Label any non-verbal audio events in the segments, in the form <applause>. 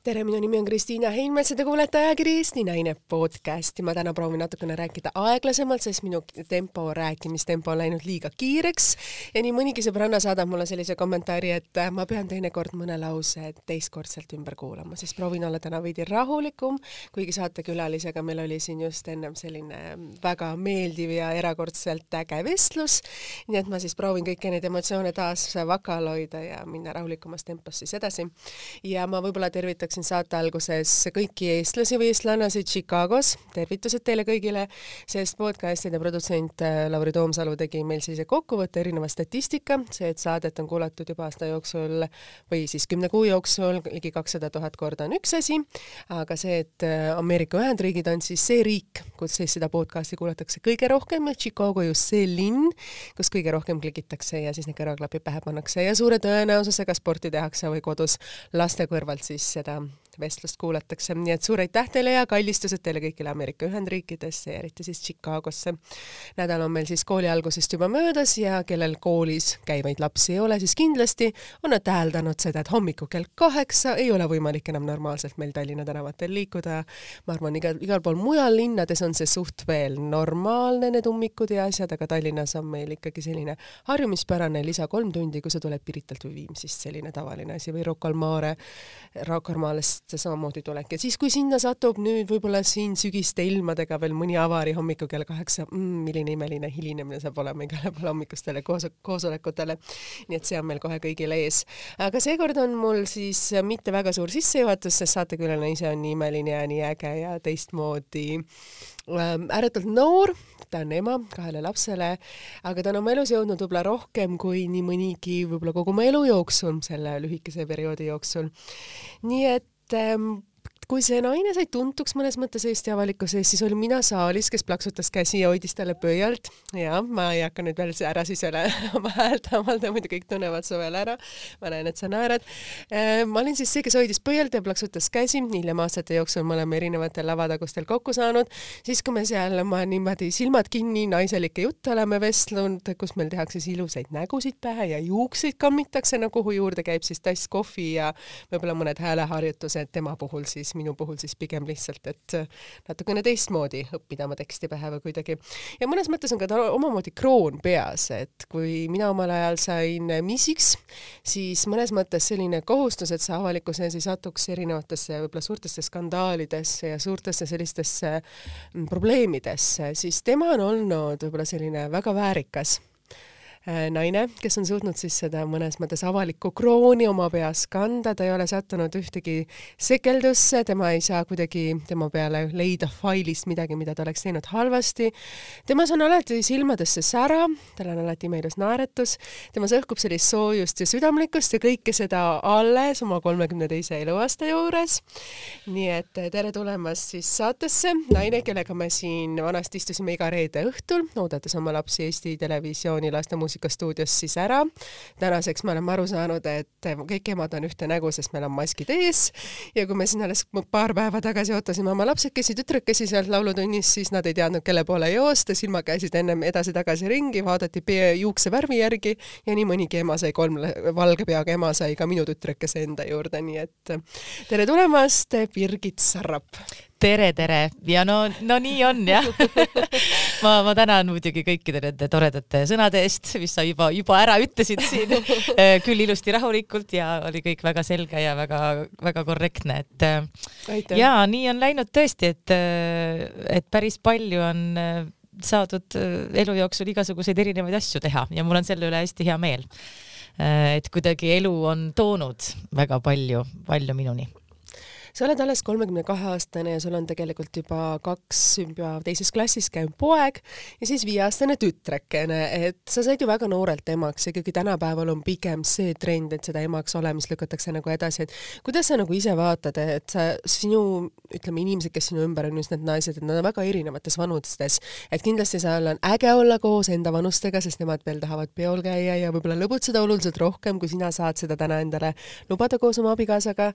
tere, minu nimi on Kristiina Heinmets ja te kuulete ajakiri Eesti Naine podcasti. ma täna proovin natukene rääkida aeglasemalt, sest minu tempo, rääkimistempo on läinud liiga kiireks ja nii mõnigi sõbranna saadab mulle sellise kommentaari, et ma pean teinekord mõne lause teistkordselt ümber kuulama, siis proovin olla täna veidi rahulikum, kuigi saatekülalisega meil oli siin just ennem selline väga meeldiv ja erakordselt äge vestlus. nii et ma siis proovin kõiki neid emotsioone taas vakal hoida ja minna rahulikumas tempos siis edasi. ja ma võib-olla tervitan tervitaksin saate alguses kõiki eestlasi või eestlannasi Chicagos, tervitused teile kõigile, sest podcastide produtsent äh, Lauri Toomsalu tegi meil sellise kokkuvõtte erineva statistika, see, et saadet on kuulatud juba aasta jooksul või siis kümne kuu jooksul ligi kakssada tuhat korda on üks asi, aga see, et äh, Ameerika Ühendriigid on siis see riik, kus siis seda podcasti kuulatakse kõige rohkem ja Chicago just see linn, kus kõige rohkem klikitakse ja siis need kõrvaklapid pähe pannakse. Ja suure tõenäosusega sporti tehakse või kodus laste kõrvalt siis seda vestlust kuulatakse, nii et suur aitäh teile ja kallistused teile kõigile Ameerika Ühendriikidesse ja eriti siis Chicagosse. nädal on meil siis kooli algusest juba möödas ja kellel koolis käivaid lapsi ei ole, siis kindlasti on nad täheldanud seda, et hommikul kell kaheksa ei ole võimalik enam normaalselt meil Tallinna tänavatel liikuda. ma arvan, igal, igal pool mujal linnades on see suht veel normaalne, need ummikud ja asjad, aga Tallinnas on meil ikkagi selline harjumuspärane lisa kolm tundi, kui sa tuled Piritalt või Viimsist, selline tavaline asi või Rocca al Mare, Rocca al Marest see samamoodi tulek ja siis, kui sinna satub nüüd võib-olla siin sügiste ilmadega veel mõni avari hommikul kell kaheksa mm,, milline imeline hilinemine saab olema igale poole hommikustele koos, koosolekutele. nii et see on meil kohe kõigil ees. aga seekord on mul siis mitte väga suur sissejuhatus, sest saatekülaline ise on nii imeline ja nii äge ja teistmoodi ähm, ääretult noor, ta on ema kahele lapsele, aga ta on oma elus jõudnud võib-olla rohkem kui nii mõnigi võib-olla kogu oma elu jooksul, selle lühikese perioodi jooksul. nii et ähm, kui see naine sai tuntuks mõnes mõttes Eesti avalikkuse ees, siis olin mina saalis, kes plaksutas käsi ja hoidis talle pöialt ja ma ei hakka nüüd veel ära siis jälle <laughs> oma häält avaldama, muidu kõik tunnevad su veel ära. ma näen, et sa naerad. Äh, ma olin siis see, kes hoidis pöialt ja plaksutas käsi, hiljem aastate jooksul me oleme erinevatel lavatagustel kokku saanud, siis kui me seal oma niimoodi silmad kinni naiselikke jutte oleme vestlenud, kus meil tehakse siis ilusaid nägusid pähe ja juukseid kammitakse, no kuhu juurde käib siis tass kohvi ja võib-olla mõned hääleharjutused tema puhul siis minu puhul siis pigem lihtsalt, et äh, natukene teistmoodi õppida oma teksti pähe või kuidagi. ja mõnes mõttes on ka ta omamoodi kroon peas, et kui mina omal ajal sain missiks, siis mõnes mõttes selline kohustus, et sa avalikkuse ees ei satuks erinevatesse võib-olla suurtesse skandaalidesse ja suurtesse sellistesse mm, probleemidesse, siis tema on olnud võib-olla selline väga väärikas naine, kes on suutnud siis seda mõnes mõttes avalikku krooni oma peas kanda, ta ei ole sattunud ühtegi sekeldusse, tema ei saa kuidagi tema peale leida failist midagi, mida ta oleks teinud halvasti. temas on alati silmadesse sära, tal on alati imeilus naeretus, temas õhkub sellist soojust ja südamlikkust ja kõike seda alles oma kolmekümne teise eluaasta juures. nii et tere tulemast siis saatesse, naine, kellega me siin vanasti istusime iga reede õhtul, oodates oma lapsi Eesti Televisiooni lastemuuseumi muusikastuudios siis ära. tänaseks me oleme aru saanud, et kõik emad on ühte nägu, sest meil on maskid ees. Ja kui me siin alles paar päeva tagasi ootasime oma lapsekesi, tütrekesi sealt laulutunnis, siis nad ei teadnud, kelle poole joosta, silmad käisid ennem edasi-tagasi ringi, vaadati juuksevärvi järgi ja nii mõnigi ema sai kolm valge peaga ema sai ka minu tütrekese enda juurde, nii et tere tulemast, Birgit Sarrap! Tere, tere! Ja no, no nii on jah <laughs> ma, ma tänan muidugi kõikide nende toredate sõnade eest, mis sa juba, juba ära ütlesid siin <laughs> äh, küll ilusti rahulikult ja oli kõik väga selge ja väga-väga korrektne, et äh, Aitäh. ja nii on läinud tõesti, et, äh, et päris palju on saadud elu jooksul igasuguseid erinevaid asju teha ja mul on selle üle hästi hea meel. et kuidagi elu on toonud väga palju, palju minuni sa oled alles kolmekümne kahe aastane ja sul on tegelikult juba kaks juba teises klassis käiv poeg ja siis viieaastane tütrekene, et sa said ju väga noorelt emaks, ikkagi tänapäeval on pigem see trend, et seda emaks olemist lükatakse nagu edasi, et kuidas sa nagu ise vaatad, et sa, sinu, ütleme, inimesed, kes sinu ümber on just need naised, et nad on väga erinevates vanustes, et kindlasti seal on äge olla koos enda vanustega, sest nemad veel tahavad peol käia ja võib-olla lõbutseda oluliselt rohkem, kui sina saad seda täna endale lubada koos oma abikaasaga.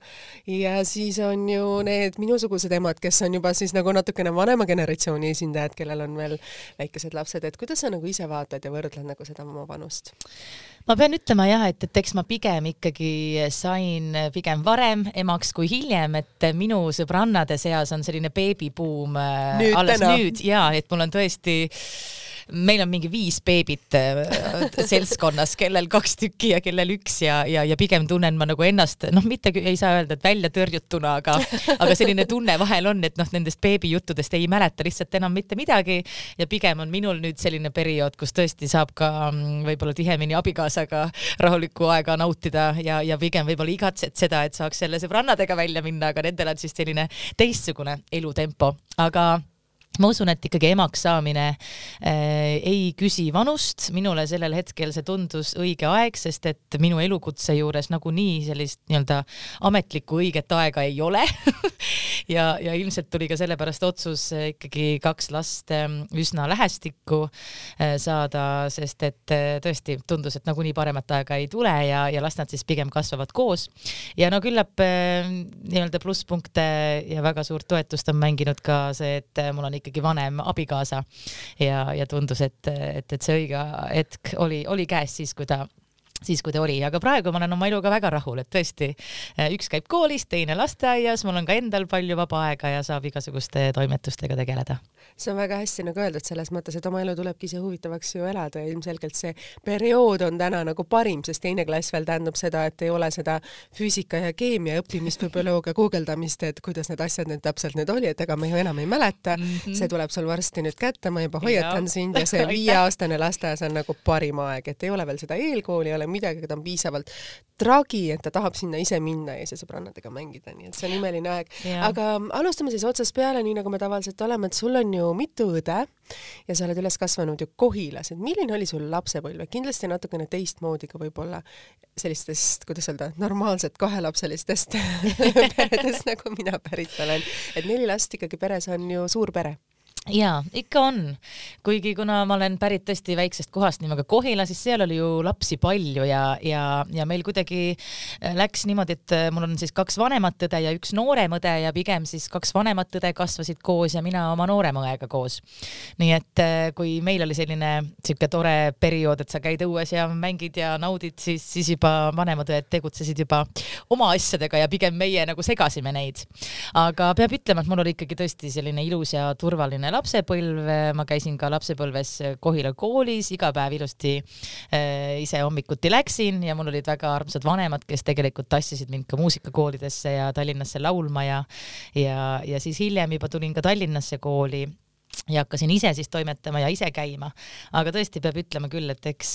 Ja siis on ju need minusugused emad, kes on juba siis nagu natukene vanema generatsiooni esindajad, kellel on veel väikesed lapsed, et kuidas sa nagu ise vaatad ja võrdled nagu seda oma vanust? ma pean ütlema jah, et, et eks ma pigem ikkagi sain pigem varem emaks kui hiljem, et minu sõbrannade seas on selline beebibuum äh, alles täna. nüüd ja et mul on tõesti meil on mingi viis beebit äh, seltskonnas, kellel kaks tükki ja kellel üks ja, ja, ja pigem tunnen ma nagu ennast, noh, mitte ei saa öelda, et välja tõrjutuna, aga, aga selline tunne vahel on, et noh, nendest beebijuttudest ei mäleta lihtsalt enam mitte midagi. Ja pigem on minul nüüd selline periood, kus tõesti saab ka mm, võib-olla tihemini abikaasaga rahulikku aega nautida ja, ja pigem võib-olla igatsed seda, et saaks jälle sõbrannadega välja minna, aga nendel on siis selline teistsugune elutempo, aga ma usun, et ikkagi emaks saamine äh, ei küsi vanust, minule sellel hetkel see tundus õige aeg, sest et minu elukutse juures nagunii sellist nii-öelda ametlikku õiget aega ei ole <laughs> ja, ja ilmselt tuli ka sellepärast otsus äh, ikkagi kaks last äh, üsna lähestikku äh, saada, sest et äh, tõesti tundus, et nagunii paremat aega ei tule ja, ja las nad siis pigem kasvavad koos. ja no küllap äh, nii-öelda plusspunkte ja väga suurt toetust on mänginud ka see, et äh, mul on ikka ikkagi vanem abikaasa. Ja, ja tundus, et, et, et see õige hetk oli, oli käes siis, kui ta siis, kui ta oli, aga praegu ma olen oma eluga väga rahul, et tõesti üks käib koolis, teine lasteaias, mul on ka endal palju vaba aega ja saab igasuguste toimetustega tegeleda see on väga hästi nagu öeldud selles mõttes, et oma elu tulebki ise huvitavaks ju elada ja ilmselgelt see periood on täna nagu parim, sest teine klass veel tähendab seda, et ei ole seda füüsika ja keemia õppimist või bioloogia guugeldamist, et kuidas need asjad nüüd täpselt nüüd oli, et ega me ju enam ei mäleta mm. -hmm. see tuleb sul varsti nüüd kätte, ma juba hoiatan sind ja see <laughs> viieaastane lasteaias on nagu parim aeg, et ei ole veel seda eelkooli, ei ole midagi, aga ta on piisavalt tragi, et ta tahab sinna ise minna ja ise sõbrannadega mängida, nii et see on imeline aeg. aga alustame siis otsast peale, nii nagu me tavaliselt oleme, et sul on ju mitu õde ja sa oled üles kasvanud ju Kohilas, et milline oli sul lapsepõlv, kindlasti natukene teistmoodi ka võib-olla sellistest, kuidas öelda, normaalset kahelapselistest <laughs> peredest, nagu mina pärit olen. et neli last ikkagi peres on ju suur pere jaa, ikka on. kuigi kuna ma olen pärit tõesti väiksest kohast nimega Kohila, siis seal oli ju lapsi palju ja, ja, ja meil kuidagi äh, läks niimoodi, et äh, mul on siis kaks vanemat õde ja üks noorem õde ja pigem siis kaks vanemat õde kasvasid koos ja mina oma noorema õega koos. nii et äh, kui meil oli selline sihuke tore periood, et sa käid õues ja mängid ja naudid, siis, siis juba vanemad õed tegutsesid juba oma asjadega ja pigem meie nagu segasime neid. aga peab ütlema, et mul oli ikkagi tõesti selline ilus ja turvaline lapsepõlv, ma käisin ka lapsepõlves Kohila koolis, iga päev ilusti äh, ise hommikuti läksin ja mul olid väga armsad vanemad, kes tegelikult tassisid mind ka muusikakoolidesse ja Tallinnasse laulma ja ja, ja siis hiljem juba tulin ka Tallinnasse kooli ja hakkasin ise siis toimetama ja ise käima. aga tõesti peab ütlema küll, et eks,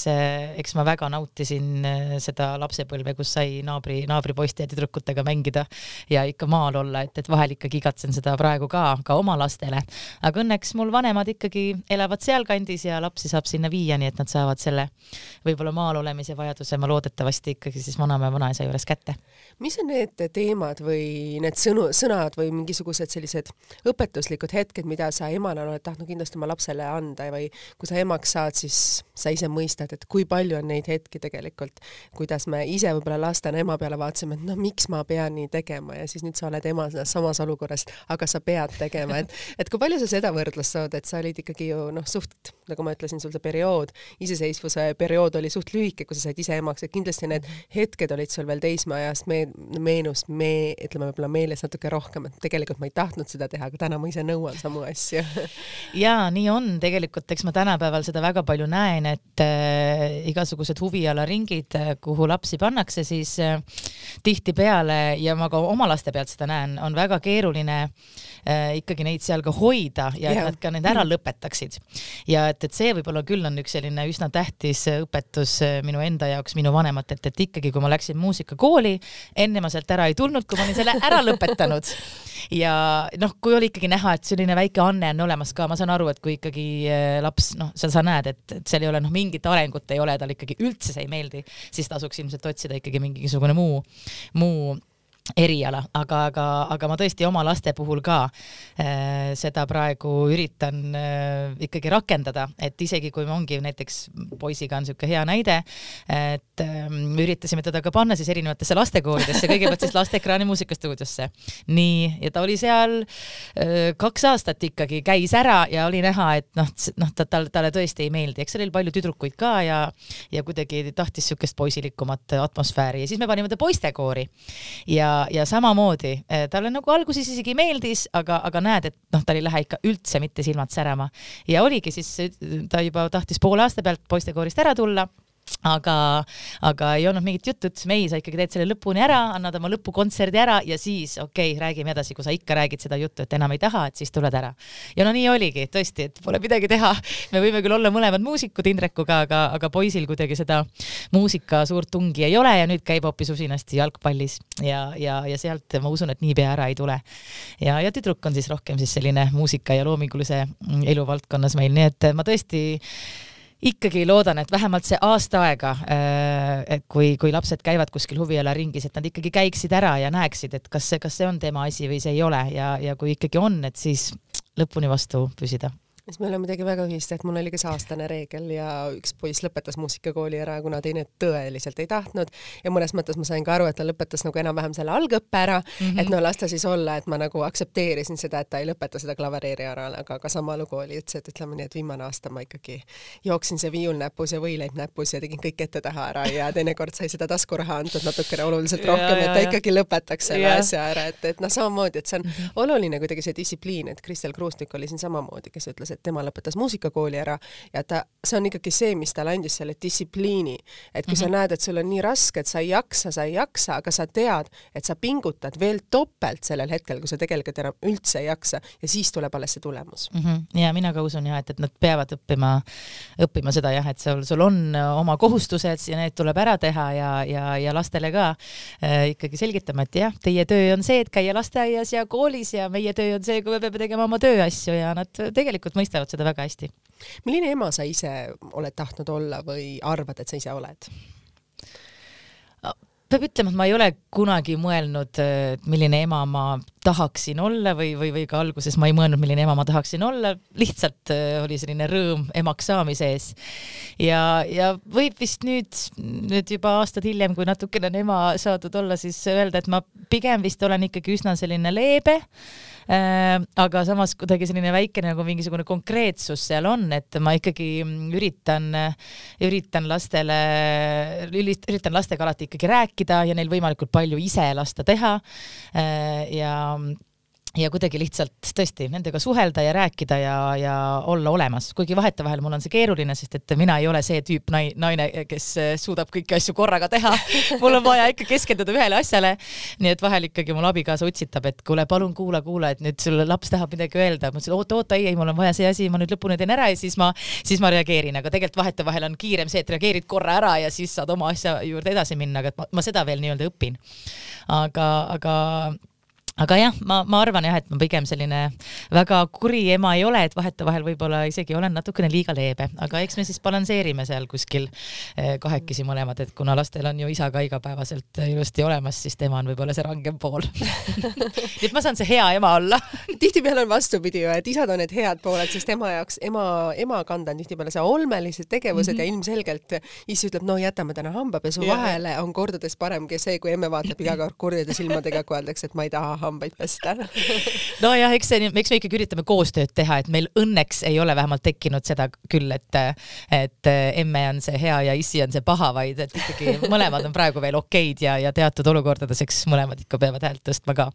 eks ma väga nautisin äh, seda lapsepõlve, kus sai naabri, naabripoiste ja tüdrukutega mängida ja ikka maal olla, et, et vahel ikkagi igatsen seda praegu ka, ka oma lastele. aga õnneks mul vanemad ikkagi elavad sealkandis ja lapsi saab sinna viia, nii et nad saavad selle võib-olla maal olemise vajaduse ma loodetavasti ikkagi siis vanaema ja vanaisa juures kätte. mis on need teemad või need sõnu, sõnad või mingisugused sellised õpetuslikud hetked, mida sa emana oled tahtnud kindlasti oma lapsele anda või kui sa emaks saad, siis sa ise mõistad, et kui palju on neid hetki tegelikult, kuidas me ise võib-olla lastena ema peale vaatasime, et no miks ma pean nii tegema ja siis nüüd sa oled ema selles samas olukorras, aga sa pead tegema, et et kui palju sa seda võrdlust saad, et sa olid ikkagi ju noh, suht, nagu ma ütlesin, sul see periood, iseseisvuse periood oli suht lühike, kui sa said ise emaks, et kindlasti need hetked olid sul veel teismeajast me-, meenus me-, ütleme võib-olla meeles natuke rohkem, et tegelikult ma ei tahtnud seda teha, aga täna ma ise nõuan samu asju <laughs> ja nii on tegelikult, eks ma tänapäeval seda väga palju näen, et äh, igasugused huvialaringid, äh, kuhu lapsi pannakse, siis äh, tihtipeale ja ma ka oma laste pealt seda näen, on väga keeruline äh, ikkagi neid seal ka hoida ja yeah. et nad ka need ära lõpetaksid. ja et, et see võib-olla küll on üks selline üsna tähtis õpetus äh, minu enda jaoks, minu vanematelt, et ikkagi, kui ma läksin muusikakooli, enne ma sealt ära ei tulnud, kui ma olin selle ära lõpetanud <laughs> ja noh, kui oli ikkagi näha, et selline väike anne on olemas ka, ma saan aru, et kui ikkagi äh, laps, noh, seal sa näed, et, et seal ei ole noh, mingit arengut ei ole, tal ikkagi üldse see ei meeldi, siis tasuks ilmselt otsida ikkagi mingisugune muu, muu eriala, aga, aga, aga ma tõesti oma laste puhul ka äh, seda praegu üritan äh, ikkagi rakendada, et isegi kui ongi näiteks poisiga on niisugune hea näide, et äh, üritasime teda ka panna siis erinevatesse lastekooridesse, kõigepealt siis Lasteekraani muusikastuudiosse. nii, ja ta oli seal äh, kaks aastat ikkagi, käis ära ja oli näha, et noh, noh, ta, tal, talle tõesti ei meeldi, eks seal oli palju tüdrukuid ka ja, ja kuidagi tahtis niisugust poisilikumat atmosfääri. Ja siis me panime ta poistekoori ja ja samamoodi eh, talle nagu alguses isegi meeldis, aga, aga näed, et noh, tal ei lähe ikka üldse mitte silmad särama. Ja oligi siis, ta juba tahtis poole aasta pealt poistekoorist ära tulla aga, aga ei olnud mingit juttu, ütlesime ei, sa ikkagi teed selle lõpuni ära, annad oma lõpukontserdi ära ja siis okei okay,, räägime edasi, kui sa ikka räägid seda juttu, et enam ei taha, et siis tuled ära. ja no nii oligi, tõesti, et pole midagi teha. <laughs> me võime küll olla mõlemad muusikud Indrekuga, aga, aga poisil kuidagi seda muusika suurt tungi ei ole ja nüüd käib hoopis usinasti jalgpallis ja, ja, ja sealt ma usun, et niipea ära ei tule. ja, ja tüdruk on siis rohkem siis selline muusika ja loomingulise elu valdkonnas meil, nii et ma tõesti ikkagi loodan, et vähemalt see aasta aega, äh, kui, kui lapsed käivad kuskil huvialaringis, et nad ikkagi käiksid ära ja näeksid, et kas see, kas see on tema asi või see ei ole. Ja, ja kui ikkagi on, et siis lõpuni vastu püsida siis meil on midagi väga ühist, et mul oli ka see aastane reegel ja üks poiss lõpetas muusikakooli ära, kuna teine tõeliselt ei tahtnud ja mõnes mõttes ma sain ka aru, et ta lõpetas nagu enam-vähem selle algõppe ära mm, -hmm. et no las ta siis olla, et ma nagu aktsepteerisin seda, et ta ei lõpeta seda klavereeri ära, aga ka sama lugu oli, ütles, et ütleme nii, et viimane aasta ma ikkagi jooksin see viiul näpus ja võileib näpus ja tegin kõik ette-taha ära ja teinekord sai seda taskuraha antud natukene oluliselt rohkem, et ta ikkagi lõpetaks selle ja. asja ära, et, et noh, samamoodi, et see on -hmm. oluline kuidagi see distsipliin, et Kristel Kruustik oli siin samamoodi, kes ütles, et tema lõpetas muusikakooli ära ja ta, see on ikkagi see, mis talle andis selle distsipliini, et kui mm -hmm. sa mhm. näed, et sul on nii raske, et sa ei jaksa, sa ei jaksa, aga sa tead, et sa pingutad veel topelt sellel hetkel, kui sa tegelikult enam üldse ei jaksa ja siis tuleb alles see tulemus mm. -hmm. ja mina ka usun jah, et, et nad peavad õppima, õppima seda jah, et sul, sul on oma kohustused ja need tuleb ära teha ja, ja, ja lastele ka äh, ikkagi selgitama, et jah, teie töö on see, et käia lasteaias ja koolis ja meie töö on see, kui me peame tegema oma tööasju ja nad tegelikult mõistavad seda väga hästi. milline ema sa ise oled tahtnud olla või arvad, et sa ise oled? peab ütlema, et ma ei ole kunagi mõelnud, milline ema ma tahaksin olla või, või, või ka alguses ma ei mõelnud, milline ema ma tahaksin olla, lihtsalt äh, oli selline rõõm emaks saamise ees. ja, ja võib vist nüüd, nüüd juba aastad hiljem, kui natukene on ema saadud olla, siis öelda, et ma pigem vist olen ikkagi üsna selline leebe Äh, aga samas kuidagi selline väike nagu mingisugune konkreetsus seal on, et ma ikkagi üritan, üritan lastele, üritan lastega alati ikkagi rääkida ja neil võimalikult palju ise lasta teha. Äh, ja ja kuidagi lihtsalt tõesti nendega suhelda ja rääkida ja, ja olla olemas, kuigi vahetevahel mul on see keeruline, sest et mina ei ole see tüüp nai, naine, kes suudab kõiki asju korraga teha. <laughs> mul on vaja ikka keskenduda ühele asjale. nii et vahel ikkagi mul abikaasa utsitab, et kuule, palun kuula, kuula, et nüüd sul laps tahab midagi öelda. ma ütlesin, oota, oota, ei, ei, mul on vaja see asi, ma nüüd lõpuni teen ära ja siis ma, siis ma reageerin, aga tegelikult vahetevahel on kiirem see, et reageerid korra ära ja siis saad oma asja juurde edasi minna, aga et ma, ma seda veel nii-öelda õpin. aga, aga aga jah, ma, ma arvan jah, et ma pigem selline väga kuri ema ei ole, et vahetevahel võib-olla isegi olen natukene liiga leebe, aga eks me siis balansseerime seal kuskil eh, kahekesi mõlemad, et kuna lastel on ju isa ka igapäevaselt ilusti olemas, siis tema on võib-olla see rangem pool. <laughs> Nii et ma saan see hea ema olla. Tihtipeale on vastupidi ju, et isad on need head pooled, sest ema jaoks, ema, ema kanda on tihtipeale see olmelised tegevused mm -hmm. ja ilmselgelt isa ütleb, no jätame täna hambapesu vahele, on kordades parem kui see, kui emme vaatab iga kord kurdide silmadega, kui öeldakse, et ma ei taha hambaid pesta. <laughs> Nojah, eks see, eks me ikkagi üritame koostööd teha, et meil õnneks ei ole vähemalt tekkinud seda küll, et, et emme on see hea ja issi on see paha, vaid et ikkagi mõlemad on praegu veel okeid ja, ja teatud olukordades, eks mõlemad ikka peavad häält tõstma ka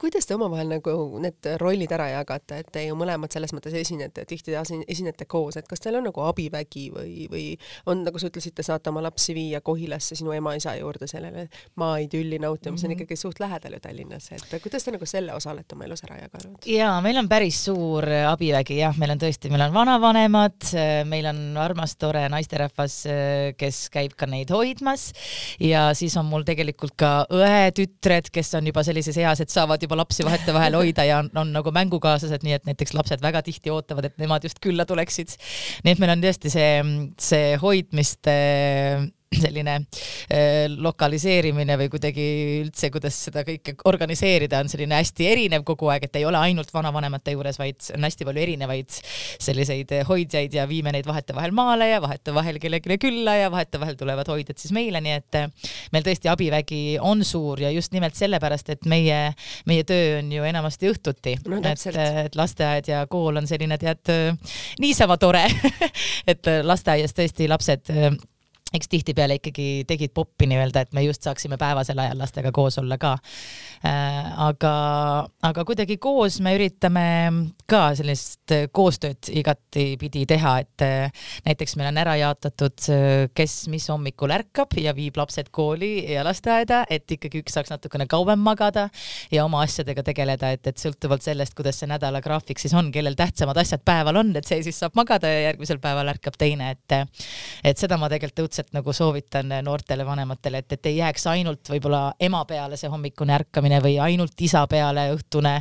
kuidas te omavahel nagu need rollid ära jagate, et te ju mõlemad selles mõttes esinete, tihti esinete koos, et kas teil on nagu abivägi või, või on, nagu sa ütlesid, te saate oma lapsi viia Kohilasse sinu ema-isa juurde sellele maaidülli nautima, see on mhm. ikkagi suht lähedal ju Tallinnas, et kuidas te nagu selle osa olete oma elus ära jaganud? jaa, meil on päris suur abivägi jah, meil on tõesti, meil on vanavanemad, meil on armas, tore naisterahvas, kes käib ka neid hoidmas ja siis on mul tegelikult ka õetütred, kes on juba sellises eas, et saavad juba lapsi vahetevahel hoida ja on, on nagu mängukaaslased, nii et näiteks lapsed väga tihti ootavad, et nemad just külla tuleksid. nii et meil on tõesti see, see hoidmiste selline äh, lokaliseerimine või kuidagi üldse, kuidas seda kõike organiseerida, on selline hästi erinev kogu aeg, et ei ole ainult vanavanemate juures, vaid on hästi palju erinevaid selliseid hoidjaid ja viime neid vahetevahel maale ja vahetevahel kellelegi külla ja vahetevahel tulevad hoidjad siis meile, nii et äh, meil tõesti abivägi on suur ja just nimelt sellepärast, et meie, meie töö on ju enamasti õhtuti no,. et, et lasteaed ja kool on selline tead niisama tore <laughs> et lasteaias tõesti lapsed eks tihtipeale ikkagi tegid poppi nii-öelda, et me just saaksime päevasel ajal lastega koos olla ka äh,. aga, aga kuidagi koos me üritame ka sellist koostööd igatipidi teha, et äh, näiteks meil on ära jaotatud, äh, kes mis hommikul ärkab ja viib lapsed kooli ja lasteaeda, et ikkagi üks saaks natukene kauem magada ja oma asjadega tegeleda, et, et sõltuvalt sellest, kuidas see nädalagraafik siis on, kellel tähtsamad asjad päeval on, et see siis saab magada ja järgmisel päeval ärkab teine, et et seda ma tegelikult õudselt lihtsalt nagu soovitan noortele vanematele, et, et ei jääks ainult võib-olla ema peale see hommikune ärkamine või ainult isa peale õhtune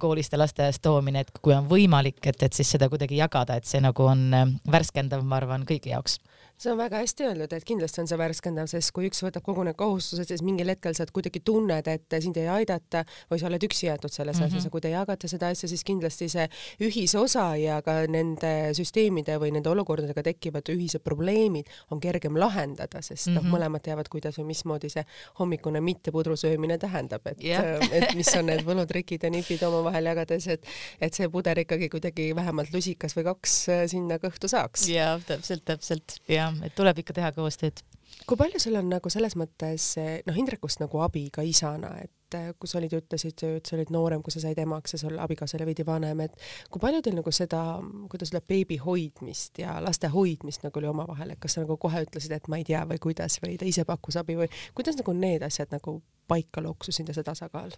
koolist ja lasteaiast toomine, et kui on võimalik, et, et siis seda kuidagi jagada, et see nagu on värskendav, ma arvan, kõigi jaoks see on väga hästi öeldud, et kindlasti on see värskendav, sest kui üks võtab kogu need kohustused, siis mingil hetkel sa kuidagi tunned, et sind ei aidata või sa oled üksi jäetud selles mm -hmm. asjas ja kui te jagate seda asja, siis kindlasti see ühisosa ja ka nende süsteemide või nende olukordadega tekkivad ühised probleemid on kergem lahendada, sest noh mm -hmm., mõlemad teavad, kuidas või mismoodi see hommikune mitte pudru söömine tähendab, et yeah. <laughs> et mis on need võlutrikid ja nipid omavahel jagades, et et see puder ikkagi kuidagi vähemalt lusikas või kaks sinna kõhtu saaks. jaa, täpselt, täpselt ja jah, et tuleb ikka teha koostööd. kui palju sul on nagu selles mõttes noh, Indrekust nagu abi ka isana, et eh, kui sa olid, ütlesid, et sa olid noorem, kui sa said emaks ja sul abikaasa oli veidi vanem, et kui palju teil nagu seda, kuidas öelda, beebi hoidmist ja laste hoidmist nagu oli omavahel, et kas sa nagu kohe ütlesid, et ma ei tea või kuidas või ta ise pakkus abi või kuidas nagu need asjad nagu paika loksusid ja see tasakaal?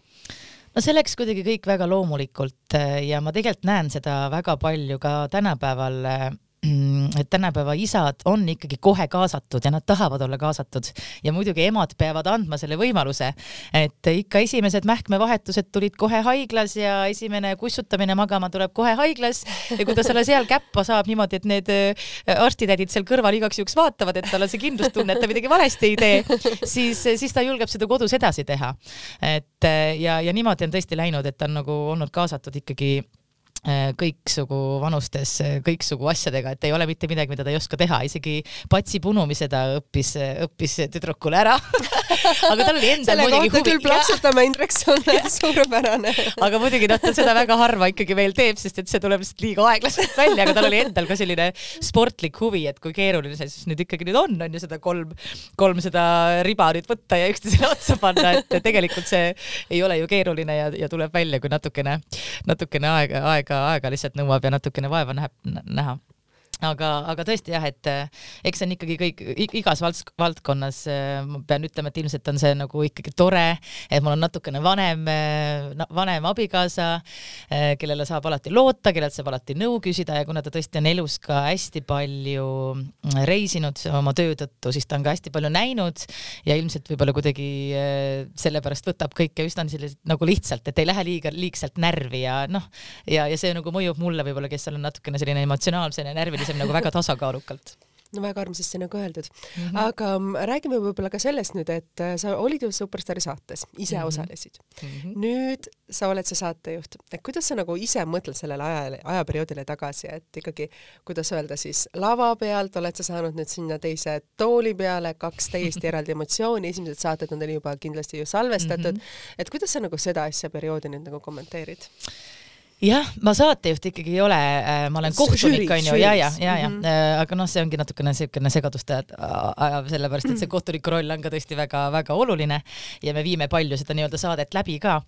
no see läks kuidagi kõik väga loomulikult eh, ja ma tegelikult näen seda väga palju ka tänapäeval eh, et tänapäeva isad on ikkagi kohe kaasatud ja nad tahavad olla kaasatud ja muidugi emad peavad andma selle võimaluse, et ikka esimesed mähkmevahetused tulid kohe haiglas ja esimene kussutamine magama tuleb kohe haiglas ja kui ta selle seal käppa saab niimoodi, et need äh, arstitädid seal kõrval igaks juhuks vaatavad, et tal on see kindlustunne, et ta midagi valesti ei tee, siis, siis ta julgeb seda kodus edasi teha. et äh, ja, ja niimoodi on tõesti läinud, et ta on nagu olnud kaasatud ikkagi kõiksugu vanustes äh, kõiksugu asjadega, et ei ole mitte midagi, mida ta ei oska teha, isegi patsi punumise ta õppis, õppis tüdrukule ära. <laughs> Aga tal oli endal muidugi huvi. küll plaksutama, Indrek, see on <laughs> <laughs> suurepärane. Aga muidugi noh, ta seda väga harva ikkagi veel teeb, sest et see tuleb lihtsalt liiga aeglaselt välja, aga tal oli endal ka selline sportlik huvi, et kui keeruline see siis nüüd ikkagi nüüd on, on ju seda kolm, kolm seda riba nüüd võtta ja üksteisele otsa panna, et tegelikult see ei ole ju keeruline ja, ja tuleb välja, kui natukene, natukene aega, aega aega, aega lihtsalt nõuab ja natukene vaeva näeb, näha aga, aga tõesti jah, et eh, eks see on ikkagi kõik igas valdkonnas, eh, ma pean ütlema, et ilmselt on see nagu ikkagi tore, et mul on natukene vanem, eh, vanem abikaasa, kellele saab alati loota, kellelt saab alati nõu küsida ja kuna ta tõesti on elus ka hästi palju mm, reisinud oma töö tõttu, siis ta on ka hästi palju näinud ja ilmselt võib-olla kuidagi sellepärast võtab kõike üsna selliselt nagu lihtsalt, et ei lähe liiga liigselt närvi ja noh, ja, ja see nagu mõjub mulle võib-olla, kes olen natukene selline emotsionaalsem ja närviline mõtlesin nagu väga tasakaalukalt no väga armsasti nagu öeldud mm. -hmm. aga räägime võib-olla ka sellest nüüd, et äh, sa olid ju Superstaari saates, ise mm -hmm. osalesid mm. -hmm. nüüd sa oled see saatejuht, et kuidas sa nagu ise mõtled sellele ajale, ajaperioodile tagasi, et ikkagi, kuidas öelda siis, lava pealt oled sa saanud nüüd sinna teise tooli peale, kaks täiesti <laughs> eraldi emotsiooni, esimesed saated on teil juba kindlasti ju salvestatud mm, -hmm. et kuidas sa nagu seda asja perioodi nüüd nagu kommenteerid? Jah, ma saatejuht ikkagi ei ole, äh, ma olen kohtunik onju ja, ja, ja, ja mm, -hmm. aga noh, see ongi natukene siukene segadust ajav, sellepärast et see kohtuniku roll on ka tõesti väga-väga oluline ja me viime palju seda nii-öelda saadet läbi ka.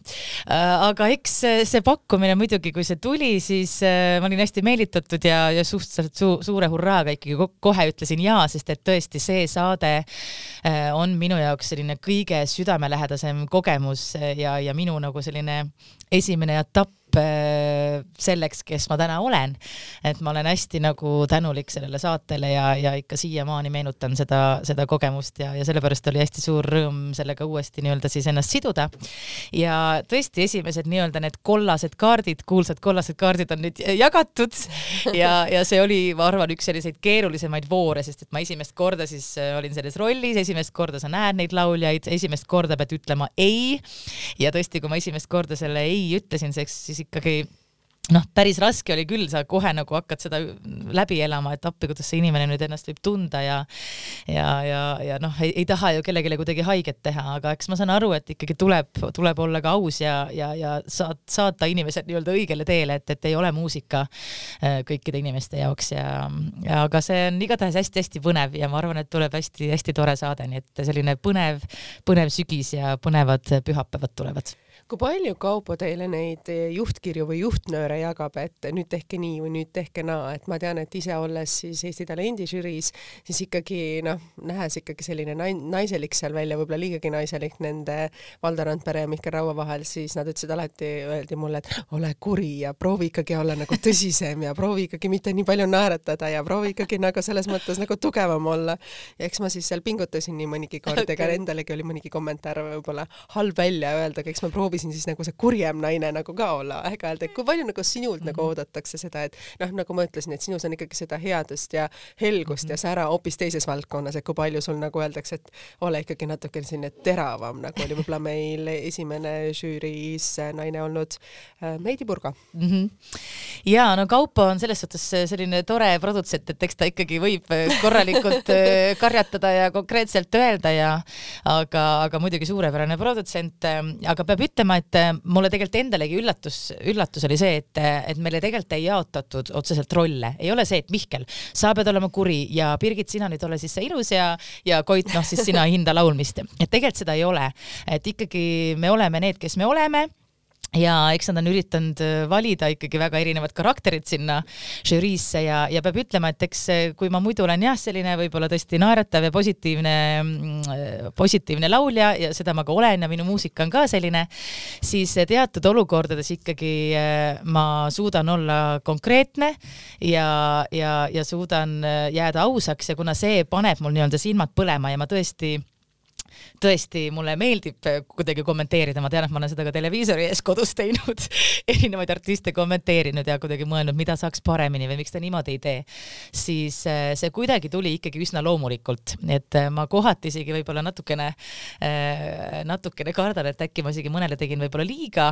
Äh, aga eks see pakkumine muidugi, kui see tuli, siis ma olin hästi meelitatud ja, ja suhteliselt su suure hurraaga ikkagi kohe ütlesin jaa, sest et tõesti see saade on minu jaoks selline kõige südamelähedasem kogemus ja, ja minu nagu selline esimene etapp äh, selleks, kes ma täna olen. et ma olen hästi nagu tänulik sellele saatele ja, ja ikka siiamaani meenutan seda, seda kogemust ja, ja sellepärast oli hästi suur rõõm sellega uuesti nii-öelda siis ennast siduda. ja tõesti, esimesed nii-öelda need kollased kaardid, kuulsad kollased kaardid on nüüd jagatud ja, ja see oli, ma arvan, üks selliseid keerulisemaid voore, sest et ma esimest korda siis äh, olin selles rollis, esimest korda sa näed neid lauljaid, esimest korda pead ütlema ei. ja tõesti, kui ma esimest korda selle ei ütlesin, siis ikkagi noh, päris raske oli küll, sa kohe nagu hakkad seda läbi elama, et appi, kuidas see inimene nüüd ennast võib tunda ja ja, ja, ja noh, ei, taha ju kellelegi kuidagi haiget teha, aga eks ma saan aru, et ikkagi tuleb, tuleb olla ka aus ja, ja, ja saad, saata inimesed nii-öelda õigele teele, et, et ei ole muusika äh, kõikide inimeste jaoks ja, ja aga see on igatahes hästi-hästi põnev ja ma arvan, et tuleb hästi-hästi tore saade, nii et selline põnev, põnev sügis ja põnevad pühapäevad tulevad kui palju Kaupo teile neid juhtkirju või juhtnööre jagab, et nüüd tehke nii või nüüd tehke naa, et ma tean, et ise olles siis Eesti Talendi žüriis, siis ikkagi noh, nähes ikkagi selline naiselik seal välja, võib-olla liigagi naiselik nende Valdo Randpere ja Mihkel Raua vahel, siis nad ütlesid alati, öeldi mulle, et ole kuri ja proovi ikkagi olla nagu tõsisem ja proovi ikkagi mitte nii palju naeratada ja proovi ikkagi nagu selles mõttes nagu tugevam olla. ja eks ma siis seal pingutasin nii mõnigi kord okay., ega <laughs> endalegi oli mõnigi kommentaar võib-olla halb välja öelda, aga eks ma proovisin proovisin siis nagu see kurjem naine nagu ka olla aeg-ajalt, et kui palju nagu sinult mm -hmm. nagu mhm. oodatakse seda, et noh, nagu ma ütlesin, et sinus on ikkagi seda headust ja helgust mm -hmm. ja sära hoopis teises valdkonnas, et kui palju sul nagu öeldakse, et ole ikkagi natuke selline teravam, nagu oli võib-olla meil esimene žüüriis naine olnud äh, Meidi Purga mm. -hmm. ja no Kaupo on selles suhtes selline tore produtsent, et eks ta ikkagi võib korralikult äh, <laughs> karjatada ja konkreetselt öelda ja aga, aga muidugi suurepärane produtsent, äh, aga peab ütlema, ütlema, et äh, mulle tegelikult endalegi üllatus, üllatus oli see, et, äh, et meile tegelikult ei jaotatud otseselt rolle, ei ole see, et Mihkel, sa pead olema kuri ja Birgit, sina nüüd ole siis see ilus ja, ja Koit, noh siis sina hinda laulmist, et tegelikult seda ei ole, et ikkagi me oleme need, kes me oleme ja eks nad on üritanud äh, valida ikkagi väga erinevad karakterid sinna žüriisse ja, ja peab ütlema, et eks äh, kui ma muidu olen jah, selline võib-olla tõesti naeratav ja positiivne, mm, äh, positiivne laulja ja seda ma ka olen ja minu muusika on ka selline, siis teatud olukordades ikkagi ma suudan olla konkreetne ja, ja, ja suudan jääda ausaks ja kuna see paneb mul nii-öelda silmad põlema ja ma tõesti tõesti, mulle meeldib kuidagi kommenteerida, ma tean, et ma olen seda ka televiisori ees kodus teinud <laughs> erinevaid artiste kommenteerinud ja kuidagi mõelnud, mida saaks paremini või miks ta niimoodi ei tee, siis äh, see kuidagi tuli ikkagi üsna loomulikult, et äh, ma kohati isegi võib-olla natukene, äh, natukene kardan, et äkki ma isegi mõnele tegin võib-olla liiga,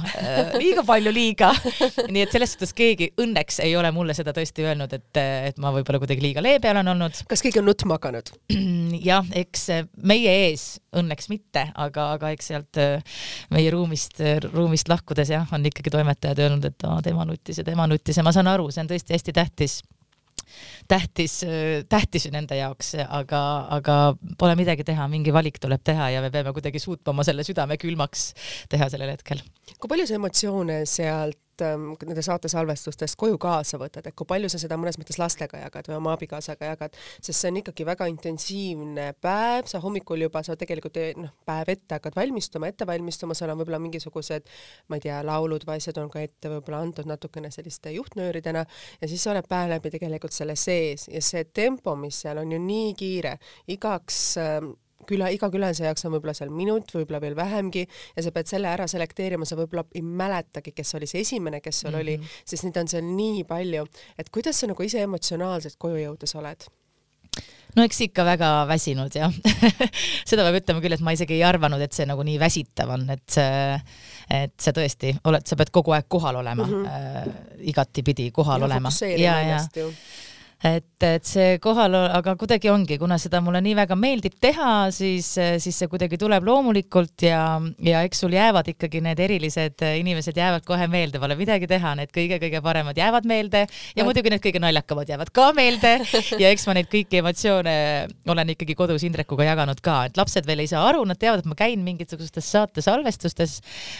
liiga palju liiga. <laughs> nii et selles suhtes keegi õnneks ei ole mulle seda tõesti öelnud, et, et ma võib-olla kuidagi liiga leebe olen olnud. kas keegi on nutma hakanud? <clears throat> jah, eks meie ees õnneks mitte, aga, aga eks sealt äh, meie ruumist, äh, ruumist lahkudes jah, on ikkagi toimetajad öelnud, et aa, tema nuttis ja tema nuttis ja ma saan aru, see on tõesti hästi tähtis tähtis, äh, tähtis nende jaoks, aga, aga pole midagi teha, mingi valik tuleb teha ja me peame kuidagi suutma oma selle südame külmaks teha sellel hetkel. kui palju sa emotsioone sealt nende saate salvestustest koju kaasa võtad, et kui palju sa seda mõnes mõttes lastega jagad või oma abikaasaga jagad, sest see on ikkagi väga intensiivne päev, sa hommikul juba, sa tegelikult noh, päev ette hakkad valmistuma, ette valmistuma, seal on võib-olla mingisugused, ma ei tea, laulud või asjad on ka ette võib-olla antud natukene selliste juhtnööridena ja siis sa oled päev läbi tegelikult selle sees ja see tempo, mis seal on ju nii kiire, igaks ähm, küla, iga külaline jaoks on võib-olla seal minut, võib-olla veel vähemgi ja sa pead selle ära selekteerima, sa võib-olla ei mäletagi, kes oli see esimene, kes sul mm -hmm. oli, mhm. sest neid on seal nii palju, et kuidas sa nagu ise emotsionaalselt koju jõudes oled? no eks ikka väga väsinud jah <laughs> seda peab ütlema küll, et ma isegi ei arvanud, et see nagu nii väsitav on, et see, et sa tõesti oled, sa pead kogu aeg kohal olema mm, -hmm. äh, igatipidi kohal ja olema. ja, ja et, et see kohal, aga kuidagi ongi, kuna seda mulle nii väga meeldib teha, siis, siis see kuidagi tuleb loomulikult ja, ja eks sul jäävad ikkagi need erilised inimesed jäävad kohe meelde, pole midagi teha, need kõige-kõige paremad jäävad meelde ja no. muidugi need kõige naljakamad jäävad ka meelde <laughs> ja eks ma neid kõiki emotsioone olen ikkagi kodus Indrekuga jaganud ka, et lapsed veel ei saa aru, nad teavad, et ma käin mingisugustes saate salvestustes,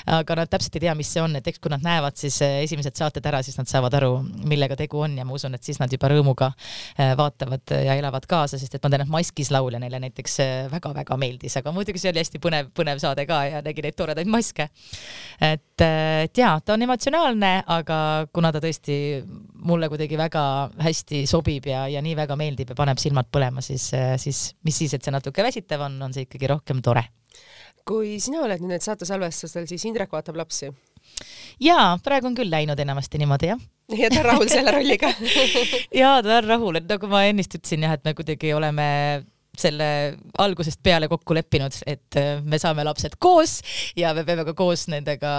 aga nad täpselt ei tea, mis see on, et eks kui nad näevad siis esimesed saated ära, siis nad saavad aru, millega tegu on ja ma usun, et siis nad juba rõõmuga rõõmuga vaatavad ja elavad kaasa, sest et ma tean, et Maskis laulja neile näiteks väga-väga meeldis, aga muidugi see oli hästi põnev, põnev saade ka ja nägi neid toredaid maske. et, et jaa, ta on emotsionaalne, aga kuna ta tõesti mulle kuidagi väga hästi sobib ja, ja nii väga meeldib ja paneb silmad põlema, siis, siis mis siis, et see natuke väsitav on, on see ikkagi rohkem tore. kui sina oled nüüd saate salvestustel, siis Indrek vaatab lapsi? Jaa, praegu on küll läinud enamasti niimoodi, jah. <laughs> Ja ta on rahul selle rolliga. <laughs> Jaa, ta on rahul, et nagu ma ennist ütlesin jah, et me kuidagi oleme selle algusest peale kokku leppinud, et äh, me saame lapsed koos ja me peame ka koos nendega,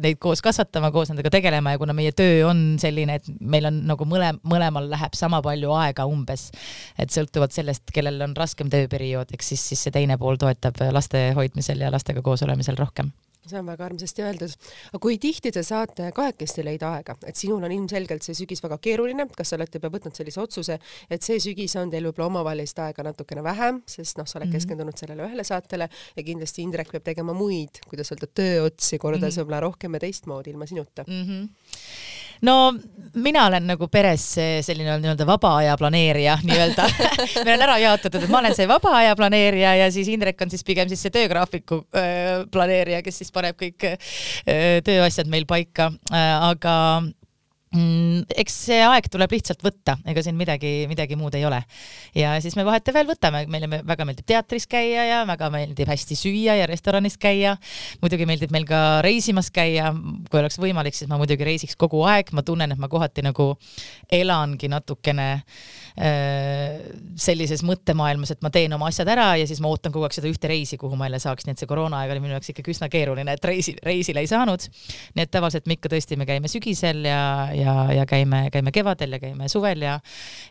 neid koos kasvatama, koos nendega tegelema. Ja kuna meie töö on selline, et meil on nagu mõle-, mõlemal läheb sama palju aega umbes, et sõltuvalt sellest, kellel on raskem tööperiood, eks siis, siis see teine pool toetab laste hoidmisel ja lastega koos olemisel rohkem see on väga armsasti öeldud. aga kui tihti te saate kahekesti leida aega, et sinul on ilmselgelt see sügis väga keeruline, kas sa olete juba võtnud sellise otsuse, et see sügis on teil võib-olla omavahelist aega natukene vähem, sest noh, sa oled mm -hmm. keskendunud sellele ühele saatele ja kindlasti Indrek peab tegema muid, kuidas öelda, tööotsi kordades mm -hmm. võib-olla rohkem ja teistmoodi ilma sinuta mm. -hmm no mina olen nagu peres selline nii-öelda vaba aja planeerija nii-öelda. <laughs> Meil on ära jaotatud, et ma olen see vaba aja planeerija ja siis Indrek on siis pigem siis see töögraafiku äh, planeerija, kes siis paneb kõik äh, tööasjad meil paika. Äh,, aga eks see aeg tuleb lihtsalt võtta, ega siin midagi, midagi muud ei ole. ja siis me vahetevahel võtame, meile väga meeldib teatris käia ja väga meeldib hästi süüa ja restoranis käia. muidugi meeldib meil ka reisimas käia, kui oleks võimalik, siis ma muidugi reisiks kogu aeg, ma tunnen, et ma kohati nagu elangi natukene äh, sellises mõttemaailmas, et ma teen oma asjad ära ja siis ma ootan kogu aeg seda ühte reisi, kuhu ma jälle saaks, nii et see koroonaaeg oli minu jaoks ikkagi üsna keeruline, et reisi, reisile ei saanud. nii et tavaliselt me ikka tõesti, me käime sügisel ja, ja ja, ja käime, käime kevadel ja käime suvel ja,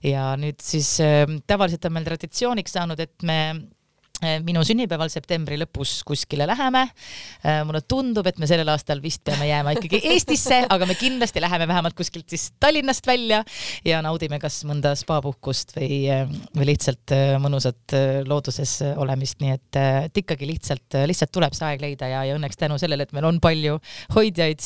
ja nüüd siis äh, tavaliselt on meil traditsiooniks saanud, et me minu sünnipäeval septembri lõpus kuskile läheme. Äh, mulle tundub, et me sellel aastal vist peame jääma ikkagi <laughs> Eestisse, aga me kindlasti läheme vähemalt kuskilt siis Tallinnast välja ja naudime kas mõnda spaapuhkust või, äh, või lihtsalt mõnusat looduses olemist, nii et, et ikkagi lihtsalt, lihtsalt tuleb see aeg leida ja, ja õnneks tänu sellele, et meil on palju hoidjaid,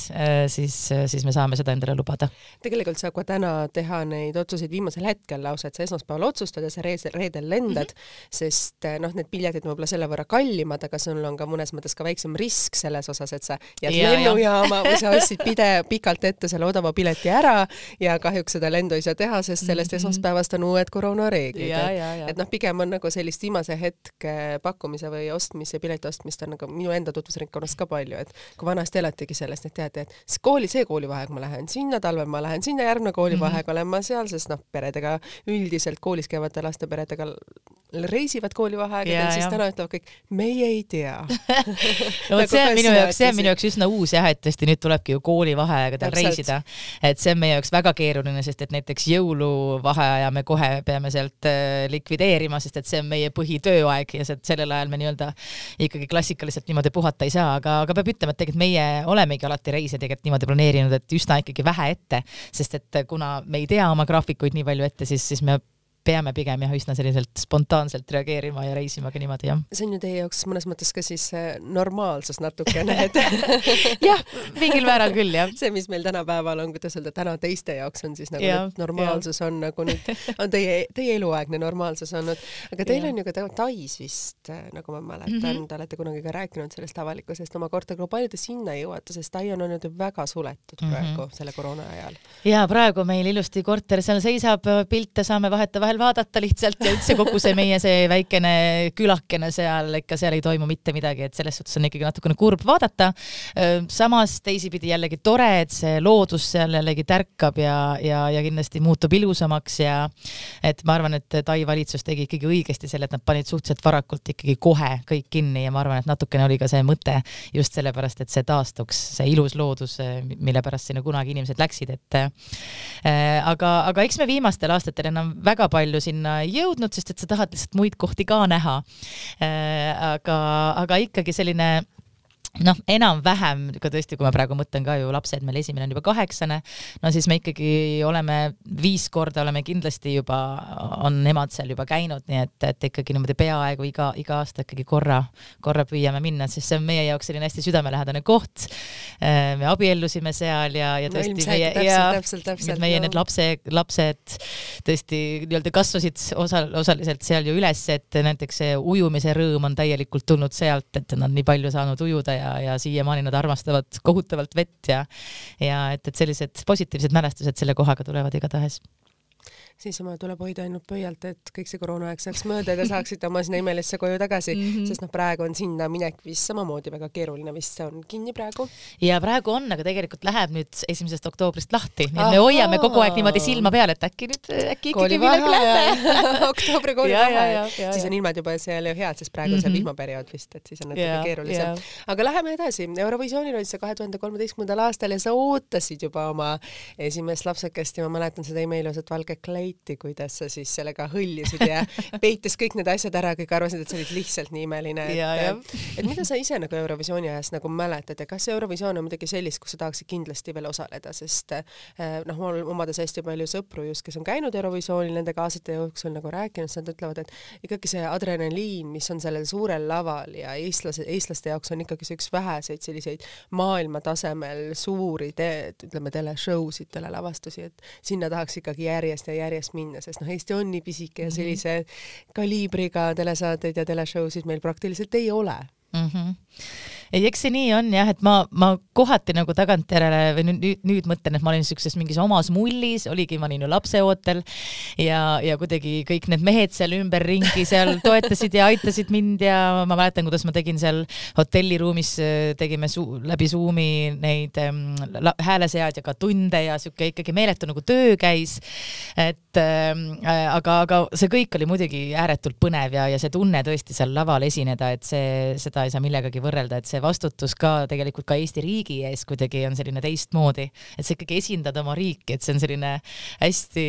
siis, siis me saame seda endale lubada. tegelikult saab ka täna teha neid otsuseid viimasel hetkel lausa, et sa esmaspäeval otsustad ja sa reedel, reedel lendad mm, -hmm. sest noh, need piletid võib-olla selle võrra kallimad, aga sul on ka mõnes mõttes ka väiksem risk selles osas, et sa jääd ja, lennujaama või sa ostsid <laughs> pide-, pikalt ette selle odava pileti ära ja kahjuks seda lendu ei saa teha, sest sellest mm -hmm. esmaspäevast on uued koroonareeglid. et, et noh, pigem on nagu sellist viimase hetke pakkumise või ostmise, pileti ostmist on nagu minu enda tutvusringkonnas ka palju, et kui vanasti elatigi sellest, et teate, et kooli, see koolivaheaeg ma lähen sinna, talvel ma lähen sinna, järgmine koolivaheaeg mm -hmm. olen ma seal, sest noh, peredega üldiselt koolis käivate laste peredega reisivad koolivaheaegadel, siis täna ütlevad kõik, meie ei tea. <laughs> No vot nagu see on minu jaoks, see on minu jaoks üsna uus jah, et tõesti nüüd tulebki ju koolivaheaegadel reisida. et see on meie jaoks väga keeruline, sest et näiteks jõuluvaheaja me kohe peame sealt äh, likvideerima, sest et see on meie põhitööaeg ja sellel ajal me nii-öelda ikkagi klassikaliselt niimoodi puhata ei saa, aga, aga peab ütlema, et tegelikult meie olemegi alati reise tegelikult niimoodi planeerinud, et üsna ikkagi vähe ette, sest et kuna me ei tea oma graafikuid nii palju ette, siis, siis me peame pigem jah, üsna selliselt spontaanselt reageerima ja reisima ka niimoodi, jah. see on ju teie jaoks mõnes mõttes ka siis äh, normaalsus natukene, et <laughs> jah, mingil määral küll, jah. <laughs> see, mis meil tänapäeval on, kuidas öelda, täna teiste jaoks on siis nagu ja, normaalsus ja. on nagu nüüd, <laughs> on teie, teie eluaegne normaalsus olnud, aga teil ja. on ju ka Tais vist, äh, nagu ma mäletan mm, -hmm. te olete kunagi ka rääkinud sellest avalikkusest oma korteri, kui palju te sinna jõuate, sest Tai on olnud ju väga suletud mhm. praegu mm -hmm. selle koroona ajal. ja praegu meil ilusti korter seal seisab, pilte saame vahetevahel vahel vaadata lihtsalt ja üldse kogu see meie see väikene külakene seal, ikka seal ei toimu mitte midagi, et selles suhtes on ikkagi natukene kurb vaadata. samas teisipidi jällegi tore, et see loodus seal jällegi tärkab ja, ja, ja kindlasti muutub ilusamaks ja et ma arvan, et Tai valitsus tegi ikkagi õigesti selle, et nad panid suhteliselt varakult ikkagi kohe kõik kinni ja ma arvan, et natukene oli ka see mõte just sellepärast, et see taastuks, see ilus loodus, mille pärast sinna kunagi inimesed läksid, et äh, aga, aga eks me viimastel aastatel enam väga palju palju sinna ei jõudnud, sest et sa tahad lihtsalt muid kohti ka näha. Äh, aga, aga ikkagi selline noh, enam-vähem ka tõesti, kui ma praegu mõtlen ka ju lapsed, meil esimene on juba kaheksane, no siis me ikkagi oleme viis korda oleme kindlasti juba, on nemad seal juba käinud, nii et, et ikkagi niimoodi peaaegu iga, iga aasta ikkagi korra, korra püüame minna, sest see on meie jaoks selline hästi südamelähedane koht. Äh, me abiellusime seal ja, ja tõesti no, meie, ja täpselt, täpselt, meie no. need lapse, lapsed tõesti nii-öelda kasvasid osa, osaliselt seal ju üles, et näiteks see ujumise rõõm on täielikult tulnud sealt, et nad nii palju saanud ujuda ja ja, ja siiamaani nad armastavad kohutavalt vett ja, ja et, et sellised positiivsed mälestused selle kohaga tulevad igatahes siis tuleb hoida ainult pöialt, et kõik see koroonaaeg saaks mööda ja te saaksite oma sinna imelisse koju tagasi mm, -hmm. sest noh, praegu on sinna minek vist samamoodi väga keeruline, vist see on kinni praegu. ja praegu on, aga tegelikult läheb nüüd esimesest oktoobrist lahti, nii et me hoiame kogu aeg niimoodi silma peal, et äkki nüüd, äkki ikkagi millalgi lähme <laughs> oktoobri koolivaheaeg, siis on ilmad juba seal ju head, sest praegu on see mm -hmm. vihmaperiood vist, et siis on natuke keerulisem. aga läheme edasi, Eurovisioonil oli see kahe tuhande kolmeteistkümnendal aastal ja sa ootasid juba oma esimest lapsekest ja ma mäletan seda imeilusat valget kleiti leiti, kuidas sa siis sellega hõljusid ja <laughs> peites kõik need asjad ära, kõik arvasid, et sa olid lihtsalt nii imeline, et, et mida sa ise nagu Eurovisiooni ajast nagu mäletad ja kas Eurovisioon on midagi sellist, kus sa tahaksid kindlasti veel osaleda, sest eh, noh, mul omades hästi palju sõpru just, kes on käinud Eurovisioonil nendega aastate jooksul nagu rääkinud, siis nad ütlevad, et ikkagi see adrenaliin, mis on sellel suurel laval ja eestlase, eestlaste jaoks on ikkagi see üks väheseid selliseid maailmatasemel suuri te, ütleme, teleshow'sid, telelavastusi, et sinna tahaks ikkagi järjest ja järjest järjest minna, sest noh, Eesti on nii pisike ja mhm. sellise mm -hmm. kaliibriga telesaateid ja teleshow'sid meil praktiliselt ei ole mm. -hmm ei, eks see nii on jah, et ma, ma kohati nagu tagantjärele või nüüd, nüüd mõtlen, et ma olin siukses mingis omas mullis, oligi, ma olin ju lapseootel ja, ja kuidagi kõik need mehed seal ümberringi seal <laughs> toetasid ja aitasid mind ja ma mäletan, kuidas ma tegin seal hotelliruumis, tegime su läbi Zoomi neid ähm, hääleseadjaga tunde ja sihuke ikkagi meeletu nagu töö käis. et ähm, äh, aga, aga see kõik oli muidugi ääretult põnev ja, ja see tunne tõesti seal laval esineda, et see, seda ei saa millegagi võrrelda, et see vastutus ka tegelikult ka Eesti riigi ees kuidagi on selline teistmoodi, et sa ikkagi esindad oma riiki, et see on selline hästi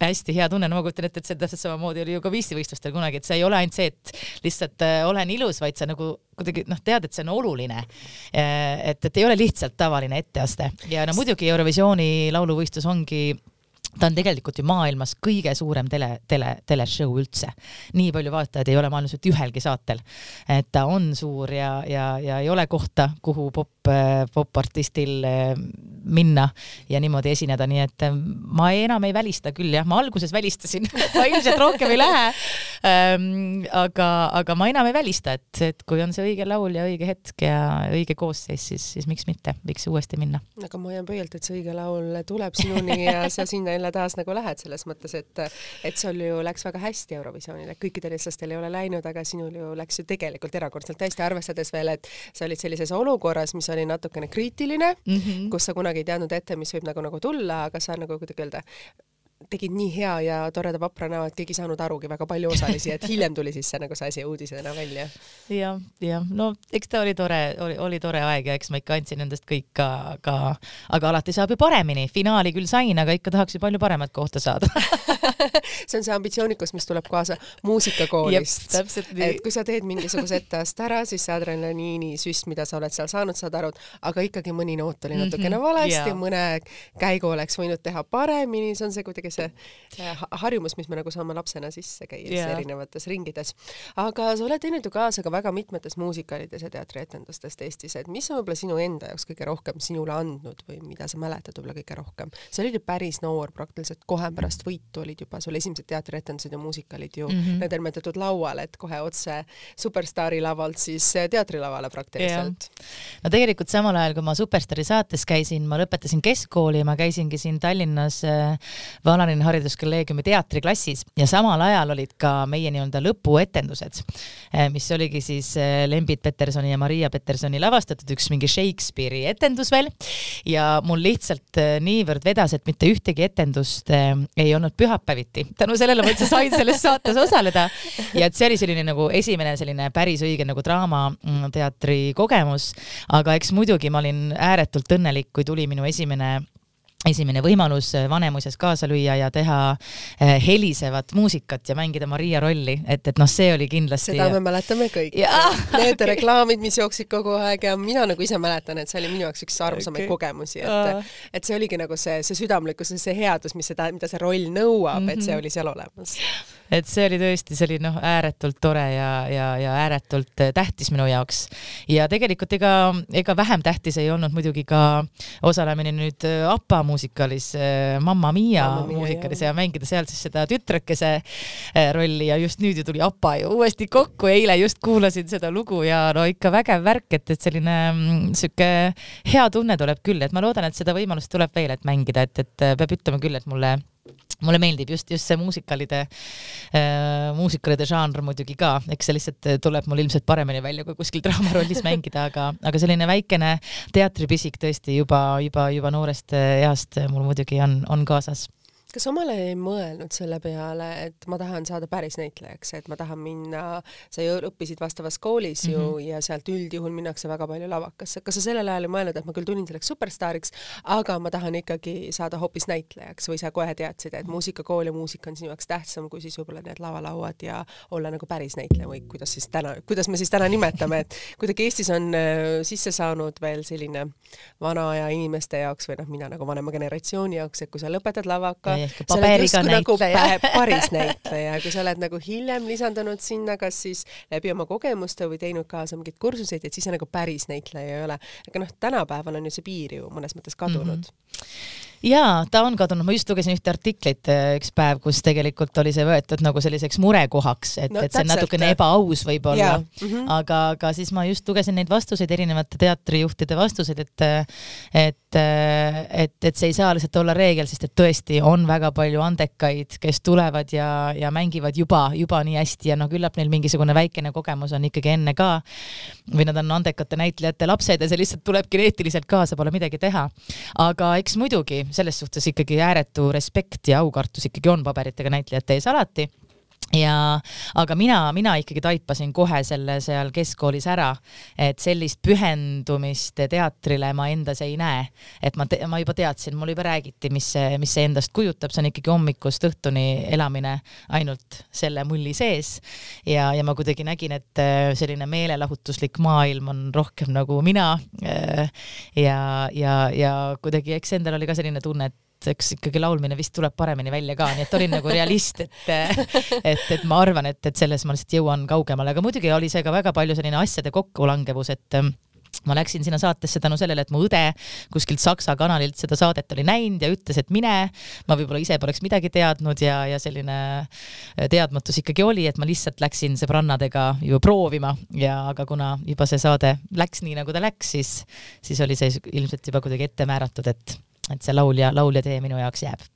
hästi hea tunne, no ma kujutan ette, et see täpselt samamoodi oli ju ka viisivõistlustel kunagi, et see ei ole ainult see, et lihtsalt äh, olen ilus, vaid sa nagu kuidagi noh, tead, et see on oluline. Äh, et, et ei ole lihtsalt tavaline etteaste. Ja no muidugi Eurovisiooni lauluvõistlus ongi ta on tegelikult ju maailmas kõige suurem tele, tele, teleshow üldse. nii palju vaatajaid ei ole maailmas mitte ühelgi saatel. et ta on suur ja, ja, ja ei ole kohta, kuhu pop, popartistil eh, minna ja niimoodi esineda, nii et eh, ma enam ei välista küll jah, ma alguses välistasin <laughs> ma ilmselt rohkem ei lähe ähm,. aga, aga ma enam ei välista, et, et kui on see õige laul ja õige hetk ja õige koosseis, siis, siis miks mitte, võiks uuesti minna. aga ma hoian pöialt, et see õige laul tuleb sinuni ja sa sinna jälle taas nagu lähed selles mõttes, et et sul ju läks väga hästi Eurovisioonil, et kõikidel eestlastel ei ole läinud, aga sinul ju läks ju tegelikult erakordselt hästi, arvestades veel, et sa olid sellises olukorras, mis oli natukene kriitiline mm, -hmm. kus sa kunagi ei teadnud ette, mis võib nagu, nagu tulla, aga sa nagu kuidagi öelda, tegid nii hea ja toreda vapra näo, et keegi ei saanud arugi, väga palju osalisi, et hiljem tuli siis see nagu see asi uudisena välja ja,. jah, jah, no eks ta oli tore, oli, oli tore aeg ja eks ma ikka andsin endast kõik ka, ka, aga alati saab ju paremini, finaali küll sain, aga ikka tahaks ju palju paremat kohta saada <laughs> see on see ambitsioonikus, mis tuleb kaasa muusikakoolist. et kui sa teed mingisuguse etteaste ära, siis see adrenaliini süst, mida sa oled seal saanud, saad aru, aga ikkagi mõni noot oli natukene mm -hmm. valesti, mõne käigu oleks võinud teha paremini, see on see kuidagi see harjumus, mis me nagu saame lapsena sisse käies yeah. erinevates ringides. aga sa oled teinud ju kaasa ka väga mitmetes muusikalides ja teatrietendustest Eestis, et mis on võib-olla sinu enda jaoks kõige rohkem sinule andnud või mida sa mäletad võib-olla kõige rohkem? sa olid ju päris noor, praktiliselt kohe pärast võitu olid juba sul esimesed teatrietendused ja muusikalid ju mm -hmm. nõndanimetatud laual, et kohe otse Superstaari lavalt siis teatrilavale praktiliselt. no tegelikult samal ajal, kui ma Superstaari saates käisin, ma lõpetasin keskkooli, ma käisingi siin Tallinnas äh, Vanalinna Hariduskolleegiumi teatriklassis ja samal ajal olid ka meie nii-öelda lõpuetendused, eh, mis oligi siis eh, Lembit Petersoni ja Maria Petersoni lavastatud üks mingi Shakespeare'i etendus veel. Ja mul lihtsalt eh, niivõrd vedas, et mitte ühtegi etendust ei olnud pühapäeviti. tänu sellele ma üldse sain selles saates osaleda. Ja et see oli selline nagu esimene selline päris õige nagu draamateatri kogemus, aga eks muidugi ma olin ääretult õnnelik, kui tuli minu esimene esimene võimalus Vanemuises kaasa lüüa ja teha eh, helisevat muusikat ja mängida Maria rolli, et, et noh, see oli kindlasti. seda me mäletame kõik. Need okay. <laughs> reklaamid, mis jooksid kogu aeg ja mina nagu ise mäletan, et see oli minu jaoks üks armsamaid okay. kogemusi, et, et see oligi nagu see, see südamlikkus ja see headus, mis seda, mida see roll nõuab mm, -hmm. et see mhm. oli seal olemas et see oli tõesti, see oli noh, ääretult tore ja, ja, ja ääretult eh, tähtis minu jaoks. ja tegelikult ega, ega vähem tähtis ei olnud muidugi ka osalemine nüüd eh, APA muusikalis, eh, Mamma Mia muusikalis ja mängida seal siis seda tütrekese rolli ja just nüüd ju tuli APA ju uuesti kokku, eile just kuulasin seda lugu ja no ikka vägev värk, et, et selline mm, sihuke hea tunne tuleb küll, et ma loodan, et seda võimalust tuleb veel, et mängida, et, et peab ütlema küll, et mulle mulle meeldib just, just see muusikalide äh,, muusikalide žanr muidugi ka, eks see lihtsalt tuleb mul ilmselt paremini välja, kui kuskil draamarollis mängida, aga, aga selline väikene teatripisik tõesti juba, juba, juba noorest east mul muidugi on, on kaasas kas omal ajal ei mõelnud selle peale, et ma tahan saada päris näitlejaks, et ma tahan minna, sa ju õppisid vastavas koolis ju mm -hmm. ja sealt üldjuhul minnakse väga palju lavakasse. kas sa sellel ajal ei mõelnud, et ma küll tulin selleks superstaariks, aga ma tahan ikkagi saada hoopis näitlejaks või sa kohe teadsid, et muusikakool ja muusika on sinu jaoks tähtsam kui siis võib-olla need lavalauad ja olla nagu päris näitleja või kuidas siis täna, kuidas me siis täna nimetame, et <laughs> kuidagi Eestis on äh, sisse saanud veel selline vana aja inimeste jaoks või noh, mina nagu vanema generatsiooni jaoks, et kui sa lõpetad lavaka, ehk paberiga nagu näitleja <laughs> nagu päris näitleja, kui sa oled nagu hiljem lisandunud sinna, kas siis läbi oma kogemuste või teinud kaasa mingeid kursuseid, et siis sa nagu päris näitleja ei ole. aga noh, tänapäeval on ju see piir ju mõnes mõttes kadunud mm. -hmm jaa, ta on kadunud, ma just lugesin ühte artiklit äh, üks päev, kus tegelikult oli see võetud nagu selliseks murekohaks, et no,, et see on natukene ebaaus võib-olla, mm -hmm. aga, aga siis ma just lugesin neid vastuseid, erinevate teatrijuhtide vastuseid, et et, et, et see ei saa lihtsalt olla reegel, sest et tõesti on väga palju andekaid, kes tulevad ja, ja mängivad juba, juba nii hästi ja no küllap neil mingisugune väikene kogemus on ikkagi enne ka või nad on andekate näitlejate lapsed ja see lihtsalt tuleb geneetiliselt kaasa, pole midagi teha. aga eks muidugi selles suhtes ikkagi ääretu respekt ja aukartus ikkagi on paberitega näitlejate ees alati ja, aga mina, mina ikkagi taipasin kohe selle seal keskkoolis ära, et sellist pühendumist teatrile ma endas ei näe. et ma, ma juba teadsin, mul juba räägiti, mis see, mis see endast kujutab, see on ikkagi hommikust õhtuni elamine ainult selle mulli sees. ja, ja ma kuidagi nägin, et äh, selline meelelahutuslik maailm on rohkem nagu mina. Äh, ja, ja, ja kuidagi, eks endal oli ka selline tunne, et eks ikkagi laulmine vist tuleb paremini välja ka, nii et olin nagu realist, et et, et ma arvan, et, et selles ma lihtsalt jõuan kaugemale, aga muidugi oli see ka väga palju selline asjade kokkulangevus, et ähm, ma läksin sinna saatesse tänu sellele, et mu õde kuskilt Saksa kanalilt seda saadet oli näinud ja ütles, et mine. ma võib-olla ise poleks midagi teadnud ja, ja selline äh, teadmatus ikkagi oli, et ma lihtsalt läksin sõbrannadega ju proovima ja, aga kuna juba see saade läks nii, nagu ta läks, siis, siis oli see ilmselt juba kuidagi ette määratud, et et see laulja, laulja tee minu jaoks jääb.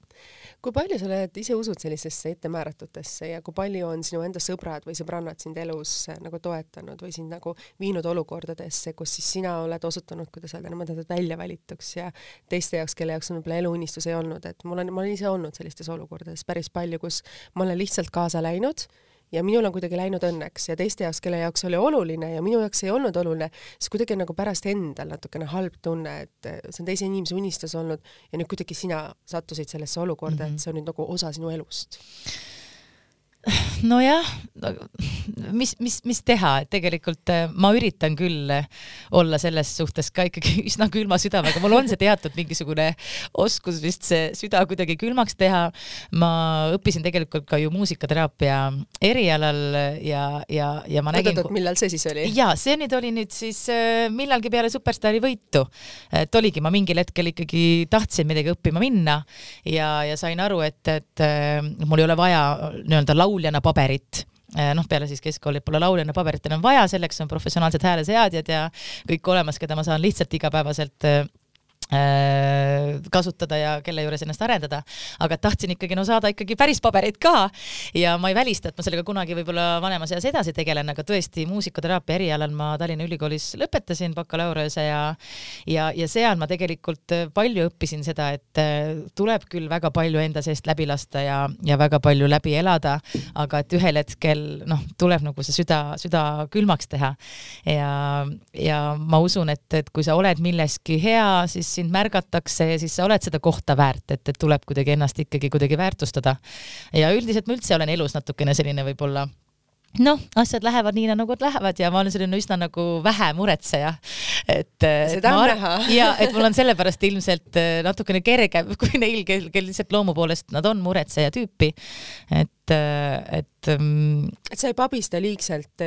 Kui palju sa oled ise usud sellisesse ettemääratutesse ja kui palju on sinu enda sõbrad või sõbrannad sind elus äh, nagu toetanud või sind nagu viinud olukordadesse, kus siis sina oled osutunud, kuidas öelda, niimoodi välja valituks ja teiste jaoks, kelle jaoks on võib-olla eluunistus ei olnud, et mul on, ma olen ise olnud sellistes olukordades päris palju, kus ma olen lihtsalt kaasa läinud ja minul on kuidagi läinud õnneks ja teiste jaoks, kelle jaoks oli oluline ja minu jaoks ei olnud oluline, siis kuidagi nagu pärast endal natukene halb tunne, et see on teise inimese unistus olnud ja nüüd kuidagi sina sattusid sellesse olukorda mm, -hmm. et see on nüüd nagu osa sinu elust nojah, mis, mis, mis teha, et tegelikult äh, ma üritan küll äh, olla selles suhtes ka ikkagi <laughs> üsna külma südamega, mul on see teatud mingisugune oskus vist see süda kuidagi külmaks teha. ma õppisin tegelikult ka ju muusikateraapia erialal ja, ja, ja ma nägin. oot-oot, millal see siis oli? ja see nüüd oli nüüd siis äh, millalgi peale Superstaari võitu. et oligi, ma mingil hetkel ikkagi tahtsin midagi õppima minna ja, ja sain aru, et, et mul ei ole vaja nii-öelda laulu lauljana paberit. Eh, noh, peale siis keskkooli pole lauljana paberit enam vaja, selleks on professionaalsed hääleseadjad ja kõik olemas, keda ma saan lihtsalt igapäevaselt Äh, kasutada ja kelle juures ennast arendada, aga tahtsin ikkagi no saada ikkagi päris paberit ka. Ja ma ei välista, et ma sellega kunagi võib-olla vanemas eas edasi tegelen, aga tõesti muusikuteraapia erialal ma Tallinna Ülikoolis lõpetasin bakalaureuse ja ja, ja seal ma tegelikult palju õppisin seda, et äh, tuleb küll väga palju enda seest läbi lasta ja, ja väga palju läbi elada, aga et ühel hetkel noh, tuleb nagu see süda, süda külmaks teha. Ja, ja ma usun, et, et kui sa oled milleski hea, siis sind märgatakse ja siis sa oled seda kohta väärt, et, et tuleb kuidagi ennast ikkagi kuidagi väärtustada. ja üldiselt ma üldse olen elus natukene selline võib-olla noh, asjad lähevad nii, nagu nad lähevad ja ma olen selline üsna nagu vähe muretseja. et. seda on näha. <laughs> ja et mul on sellepärast ilmselt äh, natukene kergem <laughs> kui neil, kel, kel lihtsalt loomu poolest nad on muretseja tüüpi. et, äh, et. Ähm, et sa ei pabista liigselt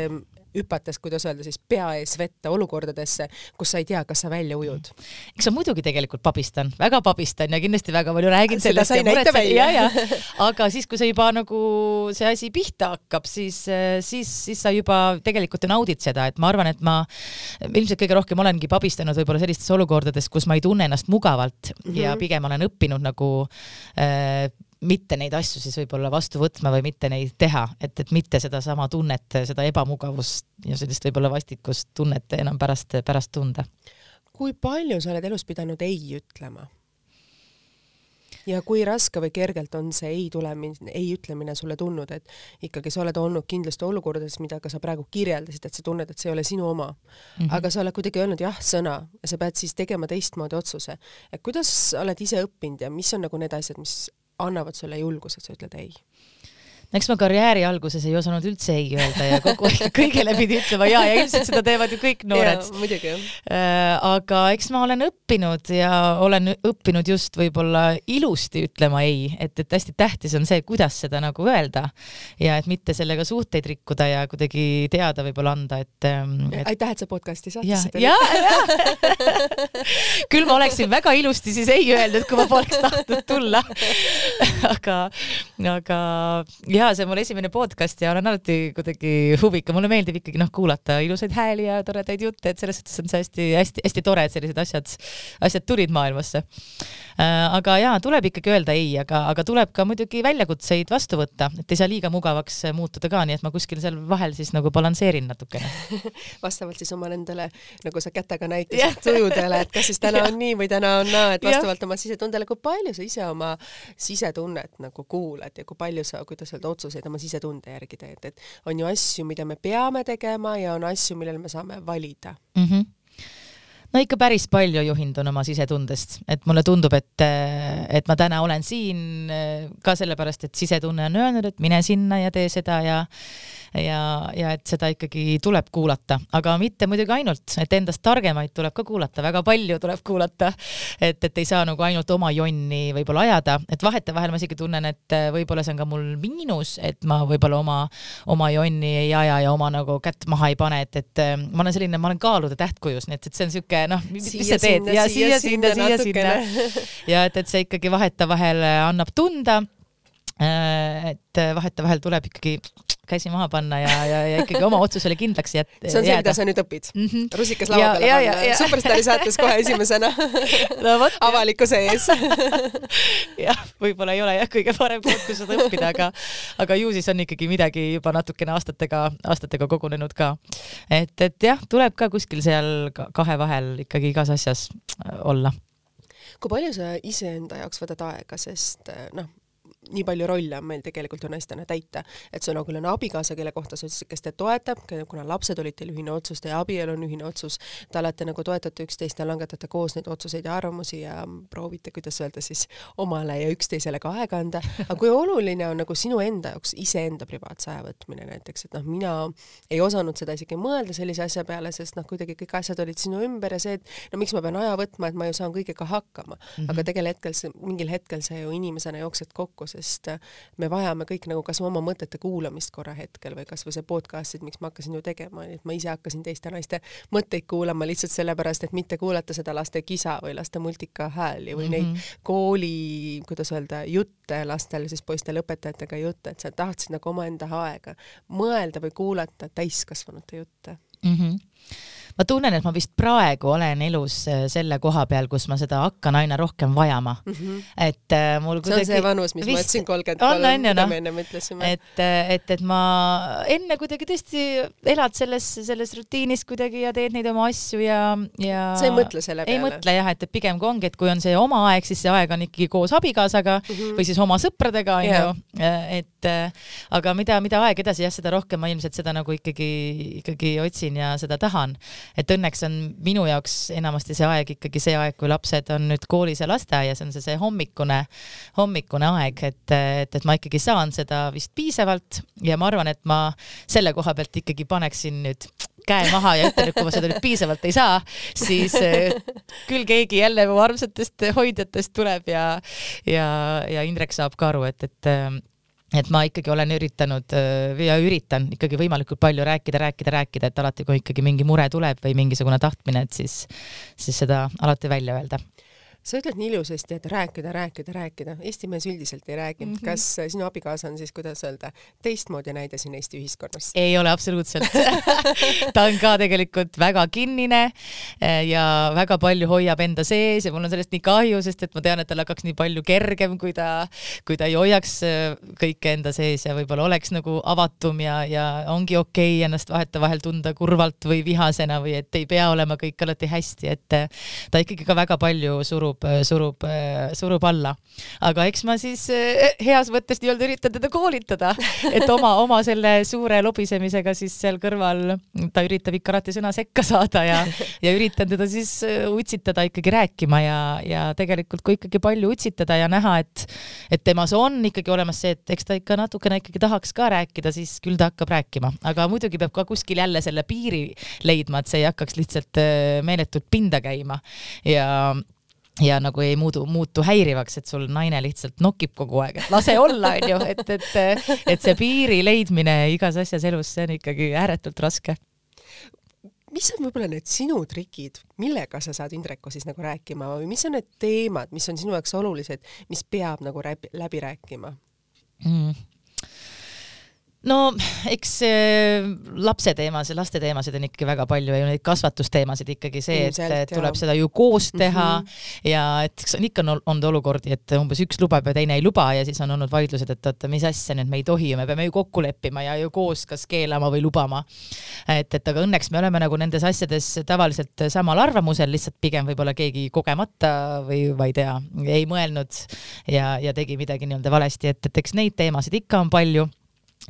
hüpates, kuidas öelda siis, pea ees vette olukordadesse, kus sa ei tea, kas sa välja ujud. eks ma muidugi tegelikult pabistan, väga pabistan ja kindlasti väga palju räägin Seda sellest. sa ei näita välja. aga siis, kui see juba nagu see asi pihta hakkab, siis, siis, siis sa juba tegelikult naudid seda, et ma arvan, et ma ilmselt kõige rohkem olengi pabistanud võib-olla sellistes olukordades, kus ma ei tunne ennast mugavalt mm -hmm. ja pigem olen õppinud nagu äh, mitte neid asju siis võib-olla vastu võtma või mitte neid teha, et, et mitte sedasama tunnet, seda ebamugavust ja sellist võib-olla vastikust tunnet enam pärast, pärast tunda. kui palju sa oled elus pidanud ei ütlema? ja kui raske või kergelt on see ei tulemine, ei ütlemine sulle tulnud, et ikkagi sa oled olnud kindlasti olukordades, mida ka sa praegu kirjeldasid, et sa tunned, et see ei ole sinu oma mm. -hmm. aga sa oled kuidagi öelnud jah-sõna ja sa pead siis tegema teistmoodi otsuse. et kuidas sa oled ise õppinud ja mis on nagu need asjad, mis annavad sulle julguse, et sa ütled ei? Eks ma karjääri alguses ei osanud üldse ei öelda ja kogu aeg <laughs> kõigele pidi ütlema ja, ja ilmselt seda teevad ju kõik noored. muidugi jah äh,. aga eks ma olen õppinud ja olen õppinud just võib-olla ilusti ütlema ei, et, et hästi tähtis on see, kuidas seda nagu öelda ja et mitte sellega suhteid rikkuda ja kuidagi teada võib-olla anda, et, ähm, et.... aitäh, et sa podcast'i saatesse tulid. ja, ja <laughs> küll ma oleksin väga ilusti siis ei öelnud, kui ma poleks tahtnud tulla <laughs> aga, aga ja see on mul esimene podcast ja olen alati kuidagi huvitav, mulle meeldib ikkagi noh, kuulata ilusaid hääli ja toredaid jutte, et selles suhtes on see hästi-hästi-hästi tore, et sellised asjad, asjad tulid maailmasse. Äh, aga jaa, tuleb ikkagi öelda ei, aga, aga tuleb ka muidugi väljakutseid vastu võtta, et ei saa liiga mugavaks muutuda ka, nii et ma kuskil seal vahel siis nagu balansseerin natukene. <laughs> Vastavalt siis oma nendele, nagu sa kätega näitasid, tujudele, et kas siis täna on <laughs> nii või täna on naa, et vastavalt oma sisetundele, kui palju sa ise oma sisetunnet nagu kuulad ja kui palju sa, kuidas öelda, otsuseid oma sisetunde järgi teed, et on ju asju, mida me peame tegema ja on asju, millel me saame valida mm. -hmm no ikka päris palju juhindun oma sisetundest, et mulle tundub, et, et ma täna olen siin ka sellepärast, et sisetunne on öelnud, et mine sinna ja tee seda ja ja, ja et seda ikkagi tuleb kuulata, aga mitte muidugi ainult, et endast targemaid tuleb ka kuulata, väga palju tuleb kuulata. et, et ei saa nagu ainult oma jonni võib-olla ajada, et vahetevahel ma isegi tunnen, et võib-olla see on ka mul miinus, et ma võib-olla oma, oma jonni ei aja ja oma nagu kätt maha ei pane, et, et ma olen selline, ma olen kaalude tähtkujus, nii et, et see on siuke noh, mis sa teed? ja siia, sinna, siia, sinna. ja et, et see ikkagi vahetevahel annab tunda et vahetevahel tuleb ikkagi käsi maha panna ja, ja, ja ikkagi oma otsusele kindlaks jät-. <laughs> see on see, mida sa nüüd õpid mm. -hmm. rusikas laua peale panna, Superstaari saates kohe esimesena <laughs> no, avalikkuse ees <laughs> jah, võib-olla ei ole jah kõige parem koht, kus seda õppida, aga, aga ju siis on ikkagi midagi juba natukene aastatega, aastatega kogunenud ka. et, et jah, tuleb ka kuskil seal kahe vahel ikkagi igas asjas olla kui palju sa iseenda jaoks võtad aega, sest noh, nii palju rolle on meil tegelikult ju naistena täita, et sul on küll on abikaasa, kelle kohta sa ütlesid, kes teid toetab, kuna lapsed olid teil ühine otsus, teie abielu on ühine otsus, te olete nagu toetate üksteist ja langetate koos neid otsuseid ja arvamusi ja proovite, kuidas öelda siis, omale ja üksteisele ka aega anda, aga kui oluline on nagu sinu enda jaoks iseenda privaatse aja võtmine näiteks, et noh, mina ei osanud seda isegi mõelda sellise asja peale, sest noh, kuidagi kõik asjad olid sinu ümber ja see, et no miks ma pean aja võtma, et ma ju saan kõigega hakkama. Mm, -hmm. aga tegelikult hetkel mingil hetkel sa ju inimesena jooksed kokku, sest äh, me vajame kõik nagu kas oma mõtete kuulamist korra hetkel või kasvõi see podcast'id, miks ma hakkasin ju tegema, et ma ise hakkasin teiste naiste mõtteid kuulama lihtsalt sellepärast, et mitte kuulata seda laste kisa või laste multika hääli või mm -hmm. neid kooli, kuidas öelda, jutte lastel, siis poistel õpetajatega jutte, et sa tahtsid nagu omaenda aega mõelda või kuulata täiskasvanute jutte mm. -hmm ma tunnen, et ma vist praegu olen elus äh, selle koha peal, kus ma seda hakkan aina rohkem vajama mm. -hmm. et äh, mul kuidagi. see on see vanus, mis vist... ma ütlesin kolmkümmend kolm, mida me ennem ütlesime. et, äh, et, et ma enne kuidagi tõesti elad selles, selles rutiinis kuidagi ja teed neid oma asju ja, ja. sa ei mõtle selle peale? ei mõtle jah, et, et pigem kui ongi, et kui on see oma aeg, siis see aeg on ikkagi koos abikaasaga mm -hmm. või siis oma sõpradega onju yeah., et aga mida, mida aeg edasi jah, seda rohkem ma ilmselt seda nagu ikkagi, ikkagi otsin ja seda tahan et õnneks on minu jaoks enamasti see aeg ikkagi see aeg, kui lapsed on nüüd koolis ja lasteaias, on see see hommikune, hommikune aeg, et, et, et ma ikkagi saan seda vist piisavalt ja ma arvan, et ma selle koha pealt ikkagi paneksin nüüd käe maha ja ütlen, et kui ma seda nüüd piisavalt ei saa, siis eh, küll keegi jälle mu armsatest hoidjatest tuleb ja, ja, ja Indrek saab ka aru, et, et et ma ikkagi olen üritanud äh, ja üritan ikkagi võimalikult palju rääkida, rääkida, rääkida, et alati, kui ikkagi mingi mure tuleb või mingisugune tahtmine, et siis, siis seda alati välja öelda sa ütled nii ilusasti, et rääkida, rääkida, rääkida. Eesti mees üldiselt ei räägi mm. -hmm. kas sinu abikaasa on siis, kuidas öelda, teistmoodi näide siin Eesti ühiskonnas? ei ole absoluutselt <laughs> ta on ka tegelikult väga kinnine eh, ja väga palju hoiab enda sees ja mul on sellest nii kahju, sest et ma tean, et tal hakkaks nii palju kergem, kui ta, kui ta ei hoiaks eh, kõike enda sees ja võib-olla oleks nagu avatum ja, ja ongi okei okay ennast vahetevahel tunda kurvalt või vihasena või et ei pea olema kõik alati hästi, et ta ikkagi ka väga palju surub surub, surub, surub alla. aga eks ma siis eh, heas mõttes nii-öelda üritan teda koolitada, et oma, oma selle suure lobisemisega siis seal kõrval ta üritab ikka alati sõna sekka saada ja, ja üritan teda siis utsitada ikkagi rääkima ja, ja tegelikult kui ikkagi palju utsitada ja näha, et, et temas on ikkagi olemas see, et eks ta ikka natukene ikkagi tahaks ka rääkida, siis küll ta hakkab rääkima, aga muidugi peab ka kuskil jälle selle piiri leidma, et see ei hakkaks lihtsalt meeletult pinda käima ja ja nagu ei muudu, muutu häirivaks, et sul naine lihtsalt nokib kogu aeg, et lase olla, onju, et, et, et see piiri leidmine igas asjas elus, see on ikkagi ääretult raske. mis on võib-olla need sinu trikid, millega sa saad Indreko siis nagu rääkima või mis on need teemad, mis on sinu jaoks olulised, mis peab nagu läbi, läbi rääkima mm.? No eks lapse teemasid, laste teemasid on ikkagi väga palju ja neid kasvatusteemasid ikkagi see, et Ilmselt, tuleb jah. seda ju koos teha mm -hmm. ja et on ikka on olnud olukordi, et umbes üks lubab ja teine ei luba ja siis on olnud vaidlused, et oota, mis asja nüüd me ei tohi ju, me peame ju kokku leppima ja ju koos kas keelama või lubama. et, et aga õnneks me oleme nagu nendes asjades tavaliselt samal arvamusel, lihtsalt pigem võib-olla keegi kogemata või ma ei tea, ei mõelnud ja, ja tegi midagi nii-öelda valesti, et, et eks neid teemasid ikka on palju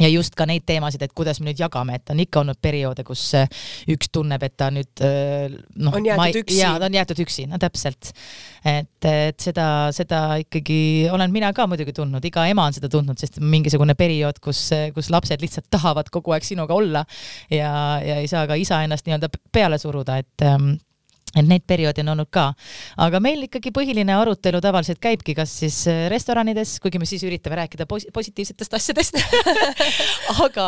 ja just ka neid teemasid, et kuidas me nüüd jagame, et on ikka olnud perioode, kus äh, üks tunneb, et ta nüüd äh, noh, on jäetud üksi. jaa, ta on jäetud üksi, no täpselt. et, et seda, seda ikkagi olen mina ka muidugi tundnud, iga ema on seda tundnud, sest mingisugune periood, kus, kus lapsed lihtsalt tahavad kogu aeg sinuga olla ja, ja ei saa ka isa ennast nii-öelda peale suruda, et ähm, et neid perioode on olnud ka, aga meil ikkagi põhiline arutelu tavaliselt käibki kas siis äh, restoranides, kuigi me siis üritame rääkida pos positiivsetest asjadest <laughs> aga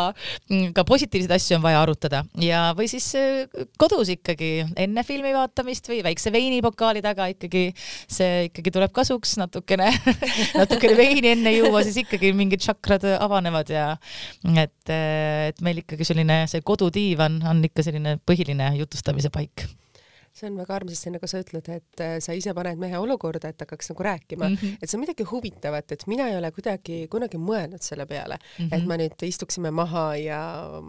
mm, ka positiivseid asju on vaja arutada. Ja, või siis äh, kodus ikkagi enne filmi vaatamist või väikse veinipokaali taga ikkagi see ikkagi tuleb kasuks natukene <laughs> natukene veini enne juua, siis ikkagi mingid tšakrad avanevad ja et, äh, et meil ikkagi selline see kodudiivan on ikka selline põhiline jutustamise paik see on väga armsasti, nagu sa ütled, et äh, sa ise paned mehe olukorda, et hakkaks nagu rääkima. Mm, -hmm. et see on midagi huvitavat, et mina ei ole kuidagi kunagi mõelnud selle peale. Mm, -hmm. et ma nüüd istuksime maha ja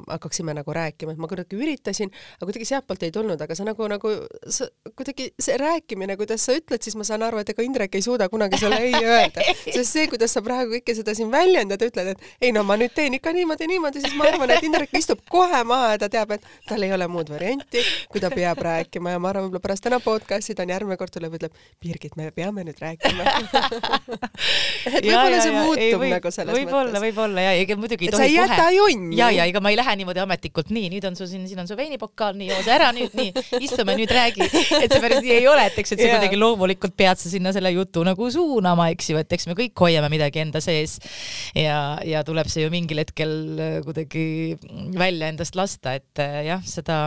hakkaksime nagu rääkima, et ma kuidagi üritasin, aga kuidagi sealtpoolt ei tulnud, aga sa nagu, nagu sa kuidagi see rääkimine, kuidas sa ütled, siis ma saan aru, et ega Indrek ei suuda kunagi sulle ei öelda, <laughs> sest see, kuidas sa praegu kõike seda siin väljendad, ütled, et ei no ma nüüd teen ikka niimoodi, niimoodi, siis ma arvan, et Indrek istub kohe maha ja ta teab, et tal ei ole muud varianti, kui ta peab rääkima ja ma arvan, võib-olla pärast täna podcast'i ta on järgmine kord tuleb, ütleb, Birgit, me peame nüüd rääkima <laughs> et võib-olla see muutub ei, või, nagu selles võib mõttes. võib-olla, võib-olla ja ega muidugi ei tohi kohe. sa ei jäta jonni. ja, ja ega ma ei lähe niimoodi ametlikult, nii, nüüd on sul siin, siin on su veinipokal, nii, joo see ära nüüd, nii, istume nüüd räägi. et see päris nii ei ole, et eks, et sa kuidagi loomulikult pead sa sinna selle jutu nagu suunama, eks ju, et eks me kõik hoiame midagi enda sees. ja, ja tuleb see ju mingil hetkel kuidagi välja endast lasta, et jah, seda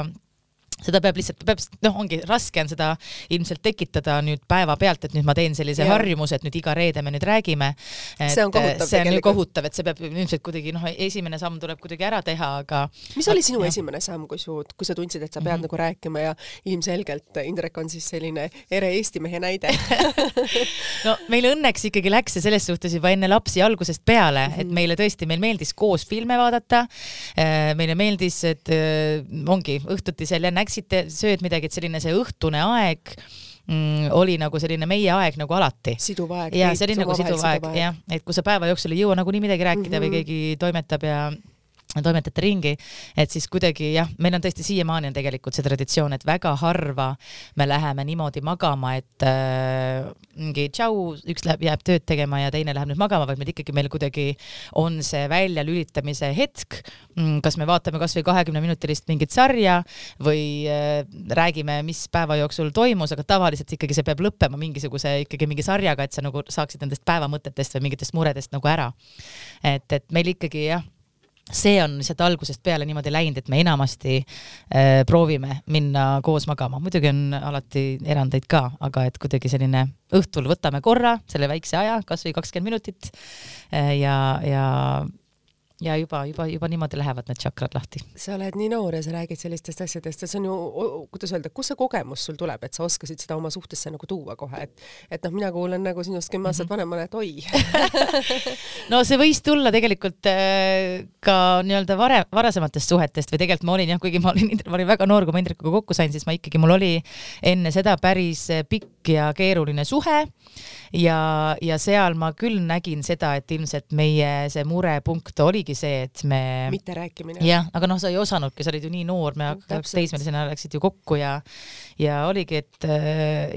seda peab lihtsalt, peab, noh, ongi raske on seda ilmselt tekitada nüüd päevapealt, et nüüd ma teen sellise ja. harjumuse, et nüüd iga reede me nüüd räägime. see on kohutav. see on ju kohutav, et see peab ilmselt kuidagi noh, esimene samm tuleb kuidagi ära teha, aga. mis oli sinu ja. esimene samm, kui su, kui sa tundsid, et sa pead mm -hmm. nagu rääkima ja ilmselgelt Indrek on siis selline ere Eesti mehe näide <laughs> no meil õnneks ikkagi läks see selles suhtes juba enne lapsi algusest peale mm, -hmm. et mhm. meile tõesti, meil meeldis koos filme vaadata. Äh, meile meeldis, et äh, ongi õhtuti seal jälle läksite, sööd midagi, et selline see õhtune aeg mm, oli nagu selline meie aeg nagu alati. siduv aeg. ja see oli nagu siduv aeg, jah, et kui sa päeva jooksul ei jõua nagunii midagi rääkida mm -hmm. või mhm. keegi toimetab ja toimetate ringi, et siis kuidagi jah, meil on tõesti siiamaani on tegelikult see traditsioon, et väga harva me läheme niimoodi magama, et äh, mingi tšau, üks läheb, jääb tööd tegema ja teine läheb nüüd magama, vaid meil ikkagi meil kuidagi on see väljalülitamise hetk. Mm, kas me vaatame kasvõi kahekümne minutilist mingit sarja või äh, räägime, mis päeva jooksul toimus, aga tavaliselt ikkagi see peab lõppema mingisuguse ikkagi mingi sarjaga, et sa nagu saaksid nendest päevamõtetest või mingitest muredest nagu ära. et, et meil ikkagi jah see on lihtsalt algusest peale niimoodi läinud, et me enamasti äh, proovime minna koos magama, muidugi on alati erandeid ka, aga et kuidagi selline õhtul võtame korra selle väikse aja, kasvõi kakskümmend minutit äh, ja, ja ja juba, juba, juba niimoodi lähevad need tšakrad lahti. sa oled nii noor ja sa räägid sellistest asjadest ja see on ju, kuidas öelda, kust see kogemus sul tuleb, et sa oskasid seda oma suhtesse nagu tuua kohe, et et noh, mina kuulen nagu sinust kümme aastat -hmm. vanemana, et oi <laughs> no see võis tulla tegelikult äh, ka nii-öelda varem, varasematest suhetest või tegelikult ma olin jah, kuigi ma olin, ma olin väga noor, kui ma Indrekuga kokku sain, siis ma ikkagi, mul oli enne seda päris pikk ja keeruline suhe ja, ja seal ma küll nägin seda, et ilmselt meie see murepunkt oligi see, et me. mitterääkimine. jah, aga noh, sa ei osanudki, sa olid ju nii noor, me teismelisena läksid ju kokku ja, ja oligi, et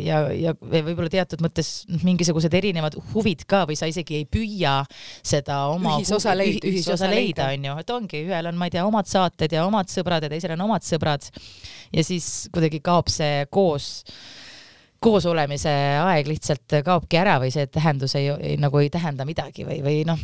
ja, ja võib-olla teatud mõttes mingisugused erinevad huvid ka või sa isegi ei püüa seda oma ühisosa leida, ühisosa leida, onju, et ongi, ühel on, ma ei tea, omad saated ja omad sõbrad ja teisel on omad sõbrad. ja siis kuidagi kaob see koos koosolemise aeg lihtsalt kaobki ära või see tähendus ei, ei, nagu ei tähenda midagi või, või noh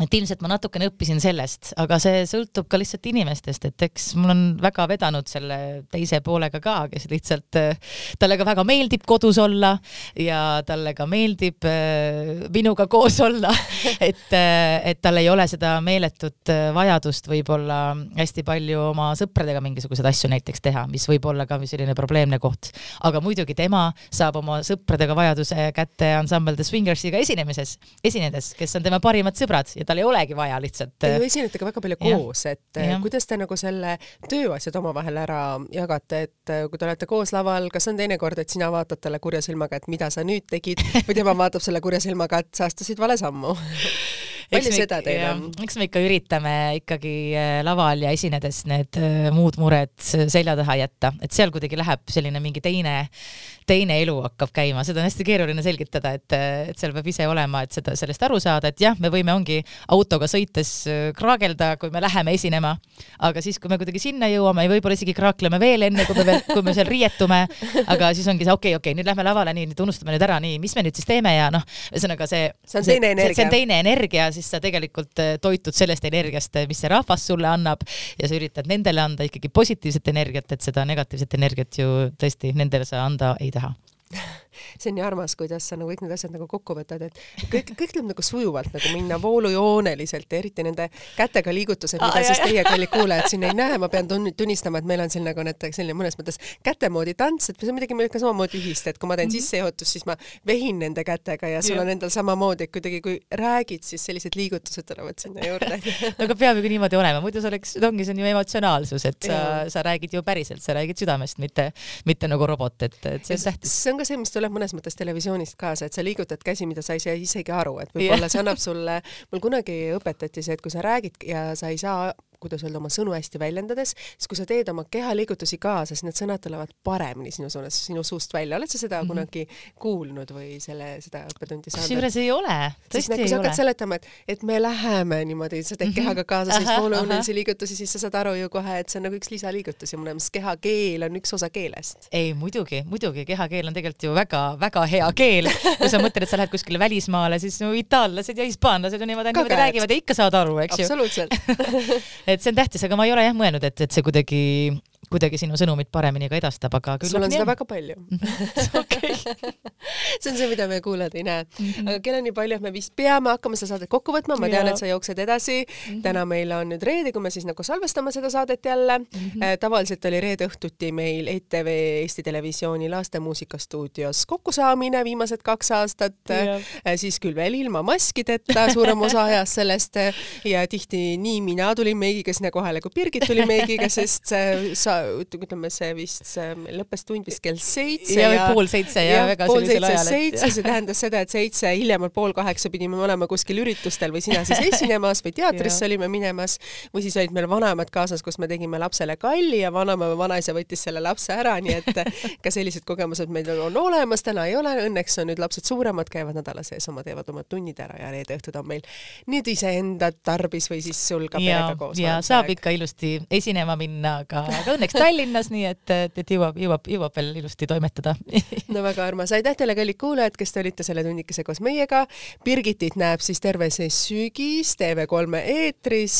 et ilmselt ma natukene õppisin sellest, aga see sõltub ka lihtsalt inimestest, et eks mul on väga vedanud selle teise poolega ka, kes lihtsalt, äh, talle ka väga meeldib kodus olla ja talle ka meeldib äh, minuga koos olla <laughs> et, äh, et tal ei ole seda meeletut vajadust võib-olla hästi palju oma sõpradega mingisuguseid asju näiteks teha, mis võib olla ka selline probleemne koht. aga muidugi tema saab oma sõpradega vajaduse kätte ansambel The Swingersiga esinemises, esinedes, kes on tema parimad sõbrad ja tal ei olegi vaja lihtsalt. Te ju esinete ka väga palju koos, et ja. kuidas te nagu selle tööasjad omavahel ära jagate, et kui te olete koos laval, kas on teinekord, et sina vaatad talle kurja silmaga, et mida sa nüüd tegid või tema vaatab selle kurja silmaga, et sa astusid vale sammu <laughs> palju seda teil on? eks me ikka üritame ikkagi äh, laval ja esinedes need äh, muud mured selja taha jätta, et seal kuidagi läheb selline mingi teine teine elu hakkab käima, seda on hästi keeruline selgitada, et, et seal peab ise olema, et seda, sellest aru saada, et jah, me võime, ongi autoga sõites äh, kraagelda, kui me läheme esinema, aga siis, kui me kuidagi sinna jõuame ja võib-olla isegi kraakleme veel enne, kui me veel, kui me seal riietume, aga siis ongi see okei okay,, okei okay,, nüüd lähme lavale, nii, nüüd unustame nüüd ära, nii, mis me nüüd siis teeme? Ja noh, ühesõnaga see see on teine energia. see on teine energia, siis sa tegelikult äh, toitud sellest energiast, äh, mis see rahvas sulle annab ja sa üritad nendele anda ikkagi positiivset energiat, et seda negatiivset energiat ju tõesti nendele sa anda ei taha see on nii armas, kuidas sa nagu kõik need asjad nagu kokku võtad, et kõik, kõik tuleb nagu sujuvalt nagu minna voolujooneliselt ja eriti nende kätega liigutused, mida ah, siis teie, kallid kuulajad, siin ei näe, ma pean tunnistama, et meil on siin nagu need selline mõnes mõttes käte moodi tants, et see on midagi ka samamoodi ühist, et kui ma teen mm -hmm. sissejuhatust, siis ma vehin nende kätega ja sul ja. on endal samamoodi, et kuidagi kui räägid, siis sellised liigutused tulevad sinna juurde <laughs> no aga peab ju niimoodi olema, muidu see oleks, ongi, see on ju emotsionaalsus, et sa, sa räägid ju päriselt, sa räägid südamest, mitte, mitte nagu robot, et, et see on tähtis. see on ka see, mis tuleb mõnes mõttes televisioonist kaasa, et sa liigutad käsi, mida sa ei saa isegi aru, et võib-olla see annab sulle, mul kunagi õpetati see, et kui sa räägid ja sa ei saa kuidas öelda, oma sõnu hästi väljendades, siis kui sa teed oma kehaliigutusi kaasa, siis need sõnad tulevad paremini sinu suunas, sinu suust välja. oled sa seda mm -hmm. kunagi kuulnud või selle, seda õppetundi saanud? kusjuures ei ole, tõesti ei ole. sa hakkad seletama, et, et me läheme niimoodi, sa teed mm -hmm. kehaga kaasa siis vooluõunelisi liigutusi, siis sa saad aru ju kohe, et see on nagu üks lisaliigutus ja mu meelest kehakeel on üks osa keelest. ei, muidugi, muidugi, kehakeel on tegelikult ju väga-väga hea keel. kui sa mõtled, et sa lähed kuskile välismaale, siis no itaallased ja hispaanlased ju niimoodi, niimoodi räägivad ja ikka saavad aru, eks ju. absoluutselt <laughs> et see on tähtis, aga ma ei ole jah mõelnud, et, et see kuidagi kuidagi sinu sõnumit paremini ka edastab, aga küll sul on seda väga palju <laughs> okay. see on see, mida meie kuulajad ei näe. -hmm. aga kell on nii palju, et me vist peame hakkama seda saadet kokku võtma, ma tean, et sa jooksed edasi mm. -hmm. täna meil on nüüd reede, kui me siis nagu salvestame seda saadet jälle mm. -hmm. Tavaliselt oli reede õhtuti meil ETV Eesti Televisiooni lastemuusikastuudios kokkusaamine viimased kaks aastat yeah., eh, siis küll veel ilma maskideta suurem osa <laughs> ajast sellest ja tihti nii mina tulin meigiga sinna kohale kui Birgit tuli meigiga, sest sa ütleme see vist, see lõppes tund vist kell seitse ja, ja pool seitse ja, ja väga pool seitse, seitse, see tähendas seda, et seitse, hiljemalt pool kaheksa pidime olema kuskil üritustel või sina siis <laughs> esinemas või teatrisse olime minemas või siis olid meil vanemad kaasas, kus me tegime lapsele kalli ja vanaema või vanaisa võttis selle lapse ära, nii et ka sellised kogemused meil on olemas, täna ei ole, õnneks on nüüd lapsed suuremad, käivad nädala sees oma, teevad oma tunnid ära ja reede õhtud on meil nüüd iseenda tarbis või siis sul ka perega koos. ja saab aeg. ikka ilusti esinema minna, aga, aga õnneks Tallinnas, nii et, et, et jõuab, jõuab, jõuab veel ilusti toimetada no väga armas, aitäh teile, kallid kuulajad, kes te olite selle tunnikese koos meiega. Birgitit näeb siis terve see sügis TV3 eetris.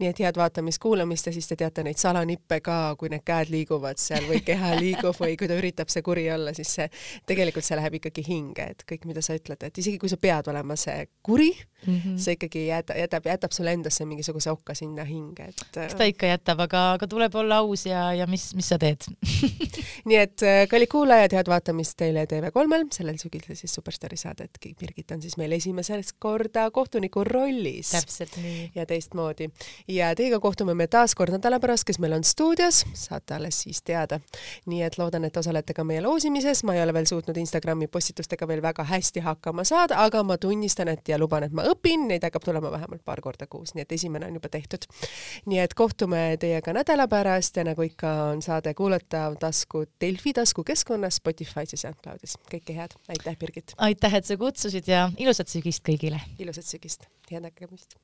nii et head vaatamist-kuulamist ja siis te teate neid salanippe ka, kui need käed liiguvad seal või keha <laughs> liigub või kui ta üritab see kuri olla, siis see tegelikult see läheb ikkagi hinge, et kõik, mida sa ütled, et isegi kui sa pead olema see kuri mm, -hmm. see ikkagi jätab, jätab, jätab sulle endasse mingisuguse okka sinna hinge, et. eks ta ikka jätab, aga, aga tuleb olla aus ja, ja mis, mis sa teed <laughs> nii et kallid kuulajad, head vaatamist teile TV3-l, sellel sügisel siis Superstaari saadet. Birgit on siis meil esimest korda kohtuniku rollis. täpselt nii. ja teistmoodi. ja teiega kohtume me taas kord nädala pärast, kes meil on stuudios, saate alles siis teada. nii et loodan, et osalete ka meie loosimises, ma ei ole veel suutnud Instagrami postitustega veel väga hästi hakkama saada, aga ma tunnistan, et ja luban, et ma õpin, neid hakkab tulema vähemalt paar korda kuus, nii et esimene on juba tehtud. nii et kohtume teiega nädala pärast ja nagu ikka on saade kuulatav tasku Delfi taskukeskkonnas, Spotify's ja SoundCloudis. kõike head, aitäh, Birgit! aitäh, et sa kutsusid ja ilusat sügist kõigile! ilusat sügist, head nägemist!